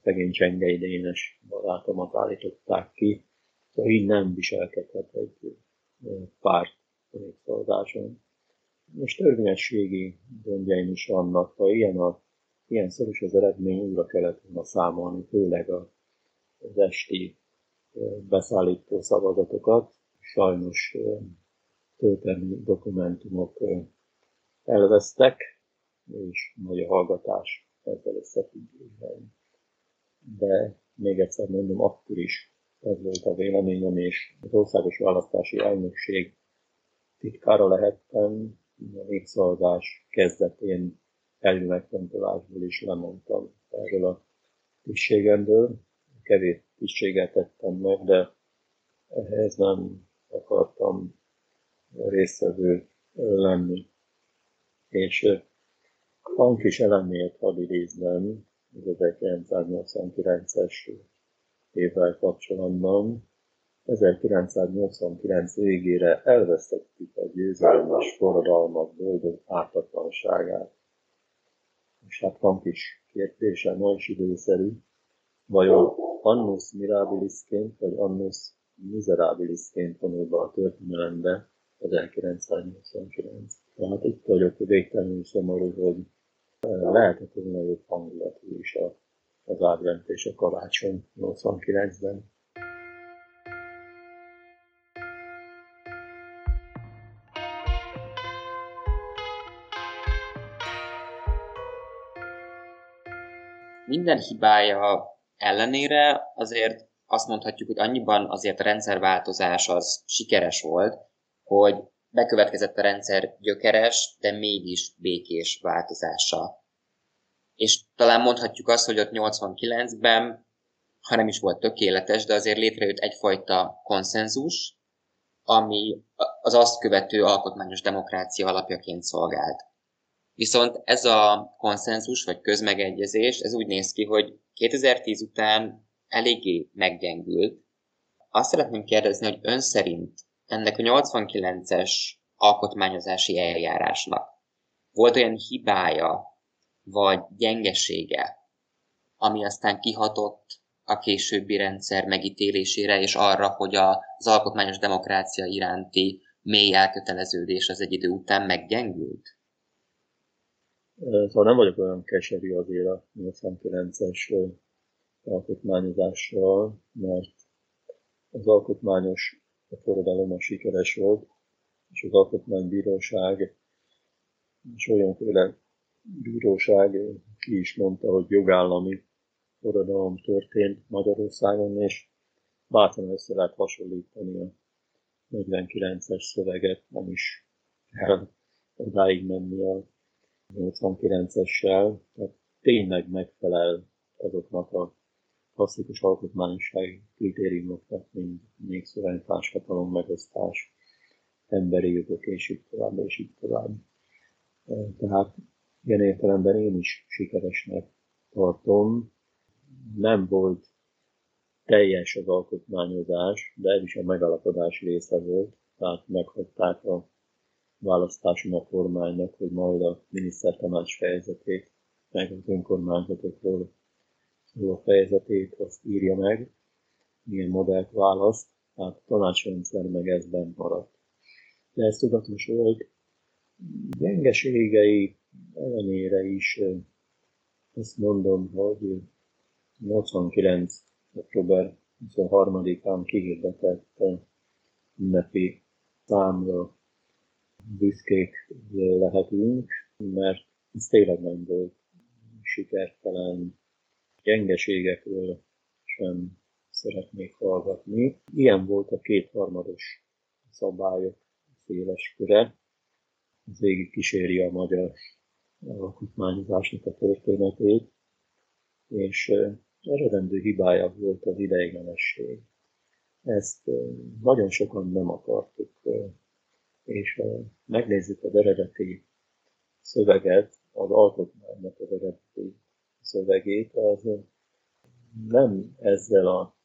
Szegény Csengei Dénes barátomat állították ki, szóval így nem viselkedhet egy párt népszavazáson. Most törvényességi gondjaim is vannak, ha ilyen, a, ilyen szoros az eredmény, újra kellett volna számolni, főleg az esti beszállító szavazatokat. Sajnos történelmi dokumentumok elvesztek, és nagy a hallgatás ezzel összefüggésben. De még egyszer mondom, akkor is ez volt a véleményem, és az Országos Választási Elnökség titkára lehettem, a népszavazás kezdetén megfontolásból is lemondtam erről a tisztségemből. Kevés tisztséget tettem meg, de ehhez nem akartam résztvevő lenni. És kis elemét hadd idéznem, 1989-es évvel kapcsolatban. 1989 végére elvesztettük a győzelmes forradalmak boldog ártatlanságát. És hát van kis kérdése, ma is időszerű, vajon annus mirabilisként, vagy annus miserabilisként vonul be a történelembe 1989. Tehát itt vagyok végtelenül szomorú, hogy lehetett volna jobb hangulatú is az advent és a karácsony 89-ben. minden hibája ellenére azért azt mondhatjuk, hogy annyiban azért a rendszerváltozás az sikeres volt, hogy bekövetkezett a rendszer gyökeres, de mégis békés változása. És talán mondhatjuk azt, hogy ott 89-ben, ha nem is volt tökéletes, de azért létrejött egyfajta konszenzus, ami az azt követő alkotmányos demokrácia alapjaként szolgált. Viszont ez a konszenzus vagy közmegegyezés, ez úgy néz ki, hogy 2010 után eléggé meggyengült. Azt szeretném kérdezni, hogy ön szerint ennek a 89-es alkotmányozási eljárásnak volt olyan hibája, vagy gyengesége, ami aztán kihatott a későbbi rendszer megítélésére, és arra, hogy az alkotmányos demokrácia iránti mély elköteleződés az egy idő után meggyengült? Szóval nem vagyok olyan keserű azért a 89-es alkotmányozással, mert az alkotmányos forradalom a sikeres volt, és az alkotmánybíróság és olyanféle bíróság ki is mondta, hogy jogállami forradalom történt Magyarországon, és bátran össze lehet hasonlítani a 49-es szöveget, nem is kell odáig menni a 89-essel, tehát tényleg megfelel azoknak a klasszikus alkotmányossági kritériumoknak, mint népszövegy, társadalom, megosztás, emberi jogok, és így tovább, és így tovább. Tehát ilyen értelemben én is sikeresnek tartom. Nem volt teljes az alkotmányozás, de ez is a megalapodás része volt, tehát meghagyták a választáson a kormánynak, hogy majd a minisztertanács fejezetét, meg az önkormányzatokról szóló fejezetét azt írja meg, milyen modellt választ, tehát a tanácsrendszer meg ezben maradt. De ez tudatos volt, gyengeségei ellenére is azt mondom, hogy 89. október 23-án kihirdetett ünnepi számra büszkék lehetünk, mert ez tényleg nem volt sikertelen, gyengeségekről sem szeretnék hallgatni. Ilyen volt a kétharmados szabályok széles köre. Ez végig kíséri a magyar alkotmányozásnak a történetét, és eredendő hibája volt az ideiglenesség. Ezt nagyon sokan nem akartuk és ha megnézzük az eredeti szöveget, az alkotmánynak az eredeti szövegét, az nem ezzel a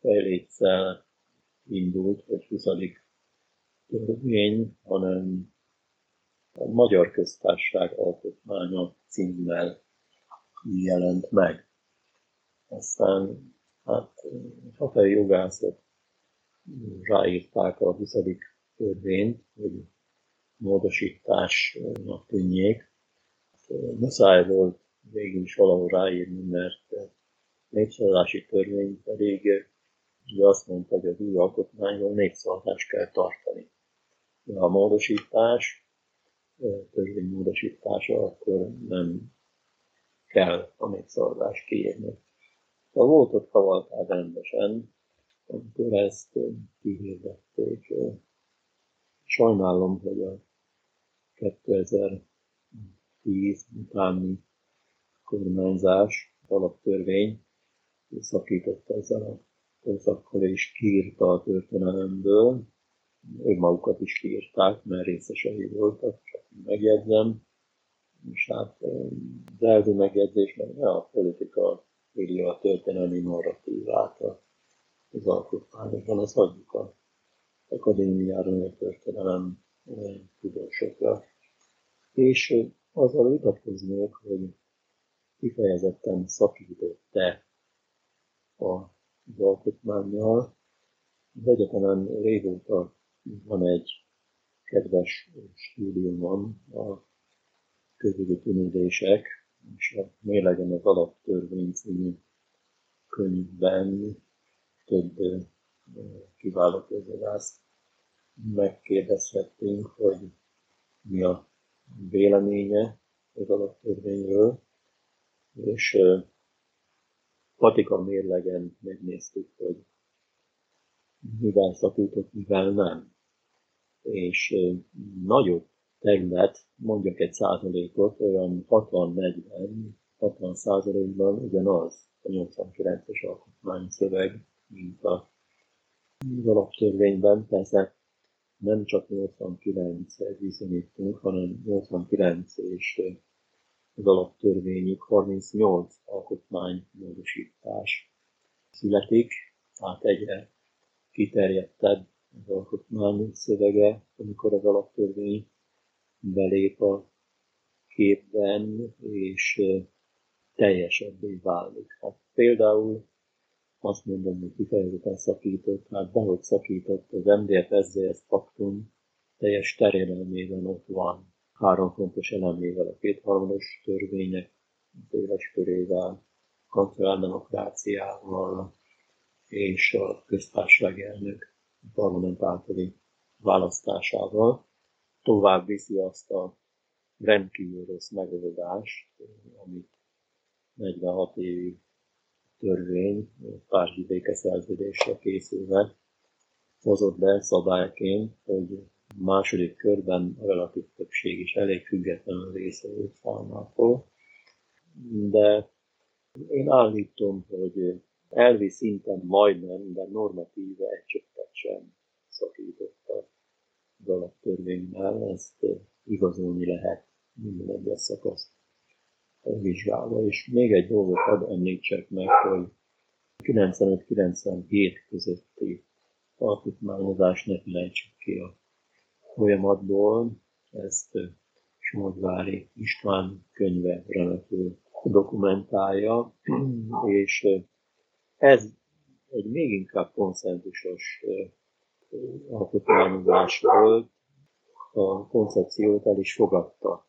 fejlétszel indult, hogy 20. törvény, hanem a Magyar Köztársaság Alkotmánya címmel jelent meg. Aztán hát hatai jogászok ráírták a 20. törvényt, hogy módosításnak tűnjék. Muszáj volt végül is valahol ráírni, mert népszavazási törvény pedig ugye azt mondta, hogy az új alkotmányról népszavazást kell tartani. De a módosítás, törvénymódosítása, akkor nem kell a népszavazást kiírni. A volt ott kavalkád rendesen, amikor ezt kihirdették. Sajnálom, hogy a 2010 utáni kormányzás, alaptörvény szakította ezzel a korszakkal és kiírta a történelemből. Önmagukat is kiírták, mert részesei voltak, csak megjegyzem. És hát az első megjegyzés, mert a politika írja a történelmi narratívát az alkotmányokban, azt hagyjuk a akadémiára, a történelem tudósokra. És azzal vitatkoznék, hogy kifejezetten szakított-e az alkotmányjal. Az egyetemen régóta van egy kedves stúdiumom, a közügyi tűnődések, és a Mélegen az alaptörvény című könyvben több kiváló közölász megkérdezhettünk, hogy mi a véleménye az alaptörvényről, és patika mérlegen megnéztük, hogy mivel szakított, mivel nem. És nagyobb terület, mondjak egy százalékot, olyan 60-40, 60 százalékban ugyanaz a 89-es alkotmányszöveg, mint a az alaptörvényben, persze nem csak 89-hez viszonyítunk, hanem 89 és az alaptörvényig 38 alkotmánymódosítás születik, tehát egyre kiterjedtebb az alkotmány szövege, amikor az alaptörvény belép a képben, és teljesebbé válik. Hát például azt mondom, hogy kifejezetten szakított, hát dehogy szakított, az MDF SZDSZ paktum teljes terjedelmében ott van három fontos elemével, a kétharmados törvények éles körével, kancellárdemokráciával és a köztársaság elnök parlament általi választásával. Tovább viszi azt a rendkívül rossz megoldást, amit 46 évi törvény, párizsi békeszerződésre készülve hozott be szabályként, hogy második körben a relatív többség is elég függetlenül részevő falmától. De én állítom, hogy elvi szinten majdnem, de normatíve egy csöppet sem szakította az alaptörvénynál, ezt igazolni lehet minden egyes szakaszt vizsgálva. És még egy dolgot ad említsek meg, hogy 95-97 közötti alkotmányozás ne felejtsük ki a folyamatból, ezt Somodvári István könyve remekül dokumentálja, és ez egy még inkább konszenzusos alkotmányozás volt, a koncepciót el is fogadta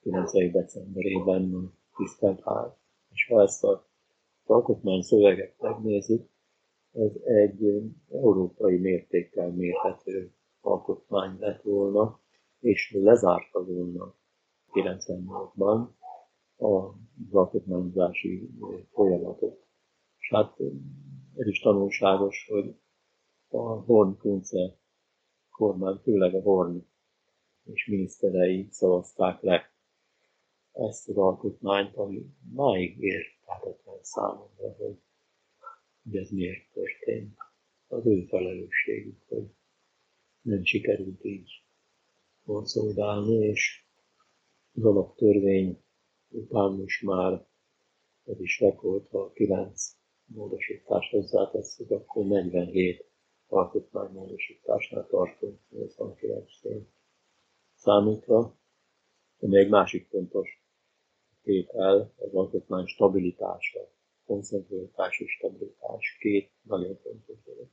9. decemberében a tisztelt ház. És ha ezt a alkotmány szöveget megnézzük, ez egy európai mértékkel mérhető alkotmány lett volna, és lezárta volna 98-ban az alkotmányozási folyamatot. És hát ez is tanulságos, hogy a Horn Kunce kormány, főleg a Horn és miniszterei szavazták le ezt az alkotmányt, ami máig érthetetlen számomra, hogy, hogy ez miért történt. Az ő felelősségük, hogy nem sikerült így konszolidálni, és az alaptörvény után most már ez is rekord, ha 9 módosítás hozzátesszük, akkor 47 alkotmánymódosításnál tartunk 89-től számítva. Ami egy másik fontos tétel az alkotmány stabilitása, konszenzualitás és stabilitás. Két nagyon fontos dolog.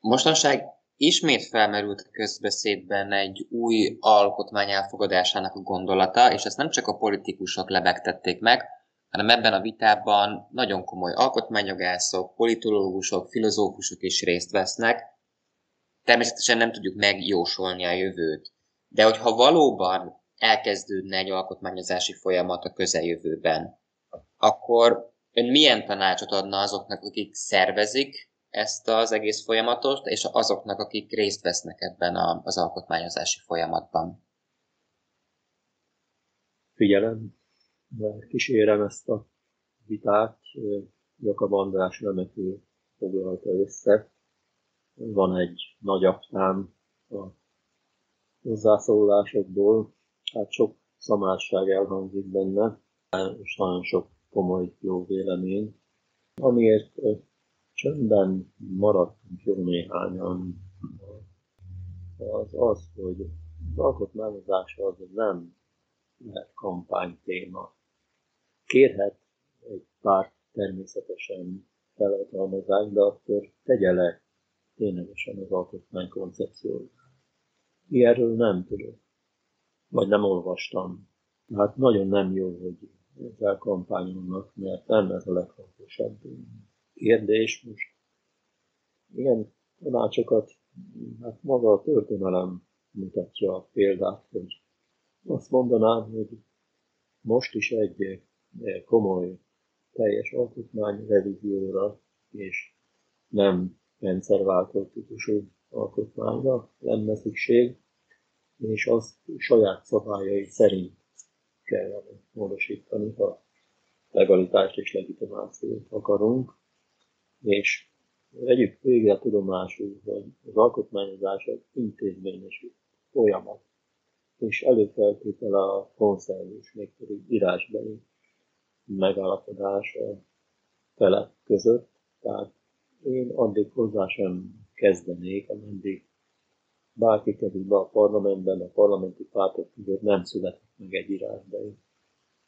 Mostanság ismét felmerült a közbeszédben egy új alkotmány elfogadásának a gondolata, és ezt nem csak a politikusok lebegtették meg, hanem ebben a vitában nagyon komoly alkotmányjogászok, politológusok, filozófusok is részt vesznek. Természetesen nem tudjuk megjósolni a jövőt, de hogyha valóban elkezdődne egy alkotmányozási folyamat a közeljövőben, akkor ön milyen tanácsot adna azoknak, akik szervezik ezt az egész folyamatot, és azoknak, akik részt vesznek ebben az alkotmányozási folyamatban? Figyelem, de kísérem ezt a vitát. Jakab András remetül foglalta össze. Van egy nagy aktám a hozzászólásokból, hát sok szamásság elhangzik benne, és nagyon sok komoly jó vélemény, amiért csöndben maradtunk jó néhányan, az az, hogy az alkotmányozás az nem lehet kampánytéma. Kérhet egy párt természetesen felhatalmazást, de akkor tegye le ténylegesen az alkotmány koncepciót. Ilyenről nem tudok, vagy nem olvastam. Hát nagyon nem jó, hogy ezzel kampányolnak, mert nem ez a legfontosabb kérdés. Most ilyen tanácsokat, hát maga a történelem mutatja a példát, hogy azt mondanám, hogy most is egy komoly teljes alkotmány revízióra és nem rendszerváltó típusú alkotmányra lenne szükség, és azt saját szabályai szerint kellene módosítani, ha legalitást és legitimációt akarunk, és vegyük végre tudomásul, hogy az alkotmányozás az intézményes folyamat, és előfeltétele a konszenzus, mégpedig írásbeli megállapodás a felek között. Tehát én addig hozzá sem kezdenék, ameddig bárki kerül be a parlamentben, a parlamenti pártok között nem született meg egy írásbeli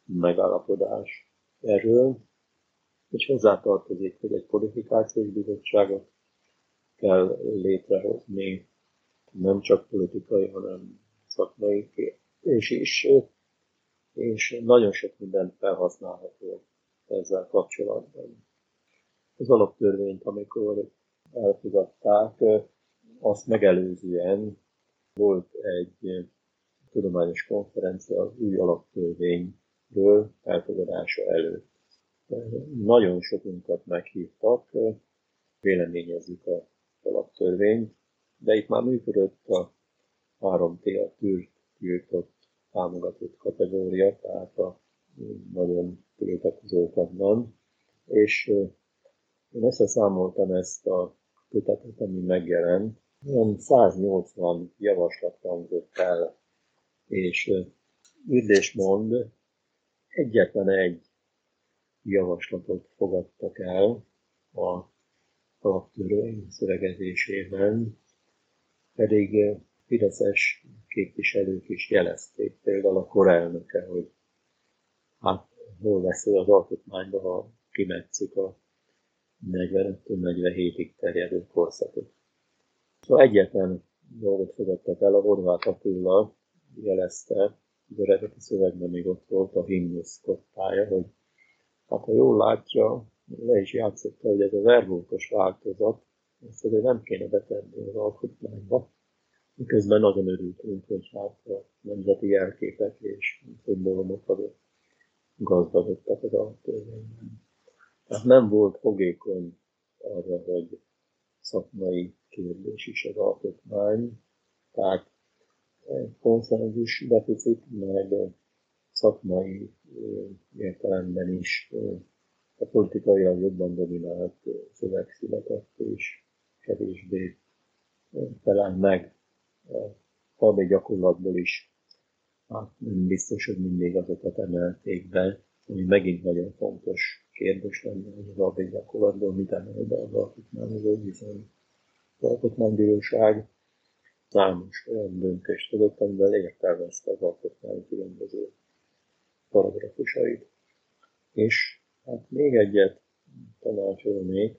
megállapodás erről, és hozzátartozik, hogy egy kvalifikációs bizottságot kell létrehozni, nem csak politikai, hanem szakmai és is, és nagyon sok minden felhasználható ezzel kapcsolatban. Az alaptörvényt, amikor elfogadták, azt megelőzően volt egy tudományos konferencia az új alaptörvényről elfogadása előtt. Nagyon sokunkat meghívtak, véleményezzük a alaptörvényt, de itt már működött a 3T a tűrt, tiltott, támogatott kategória, tehát a nagyon tiltakozókatban. És én összeszámoltam ezt a kötetet, ami megjelent, olyan 180 javaslat hangzott el, és mond, egyetlen egy javaslatot fogadtak el a alaptörvény szövegezésében, pedig fideszes képviselők is jelezték, például a korelnöke, hogy hát hol lesz az alkotmányba, ha kimetszük a 45-47-ig terjedő korszakot. Szóval egyetlen dolgot fogadtak el, a Horváth Attila jelezte, az eredeti szövegben még ott volt a himnusz kottája, hogy hát ha jól látja, le is játszotta, hogy ez a verbókos változat, ezt azért nem kéne betenni az alkotmányba, miközben nagyon örültünk, hogy hát a nemzeti jelképek és szimbólumok azok gazdagodtak az alaptörvényben. Tehát nem volt fogékony arra, hogy szakmai kérdés is az alkotmány, tehát konszenzus deficit, meg szakmai értelemben is a politikailag jobban dominált szöveg született, és kevésbé felel meg valami gyakorlatból is. Hát nem biztos, hogy mindig azokat emelték be, ami megint nagyon fontos kérdés lenne, hogy az alapvető gyakorlatból mit emel be az alkotmányozó viszont az alkotmánybíróság számos olyan döntést hozott, amivel értelmezte az alkotmány különböző paragrafusait. És hát még egyet tanácsolnék,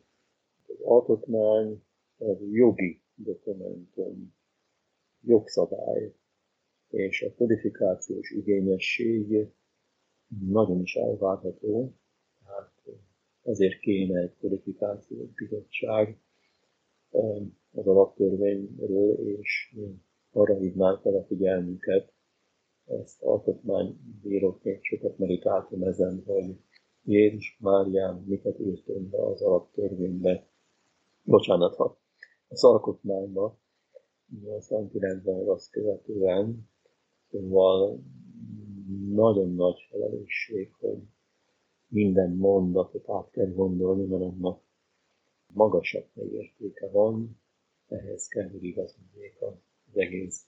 az alkotmány az jogi dokumentum, jogszabály, és a kodifikációs igényesség nagyon is elvárható, tehát ezért kéne egy kodifikációs bizottság az alaptörvényről, és arra hívnánk fel a figyelmünket, ezt alkotmánybíróként sokat meditáltam ezen, hogy Jézus Márián miket írtunk be az alaptörvénybe, bocsánat, ha az alkotmányba, 89-ben azt követően, szóval nagyon nagy felelősség, hogy minden mondatot át kell gondolni, mert annak magasabb értéke van, ehhez kell, hogy igazodjék az egész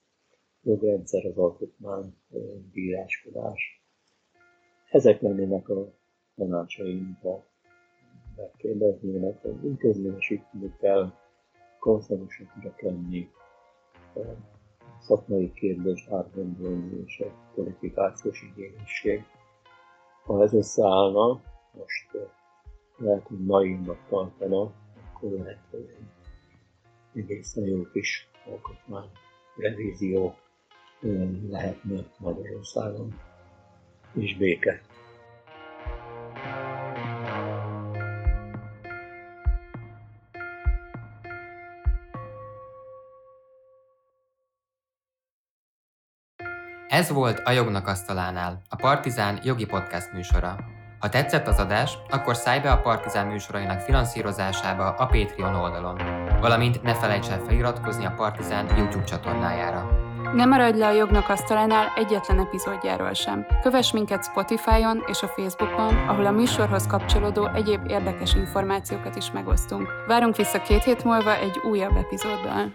jogrendszer, az alkotmány, bíráskodás. Ezek lennének a tanácsaim, ha megkérdeznének, hogy intézményesíteni kell, konszenzusokra lenni, szakmai kérdést átgondolni és a kvalifikációs igényesség. Ha ez összeállna, most lehet, hogy naívnak tartana, akkor lehet, hogy egészen jó kis alkotmány revízió lehetne Magyarországon, és béke. Ez volt a Jognak Asztalánál, a Partizán jogi podcast műsora. Ha tetszett az adás, akkor szállj be a Partizán műsorainak finanszírozásába a Patreon oldalon, valamint ne felejts el feliratkozni a Partizán YouTube csatornájára. Ne maradj le a jognak asztalánál egyetlen epizódjáról sem. Kövess minket Spotify-on és a Facebookon, ahol a műsorhoz kapcsolódó egyéb érdekes információkat is megosztunk. Várunk vissza két hét múlva egy újabb epizóddal.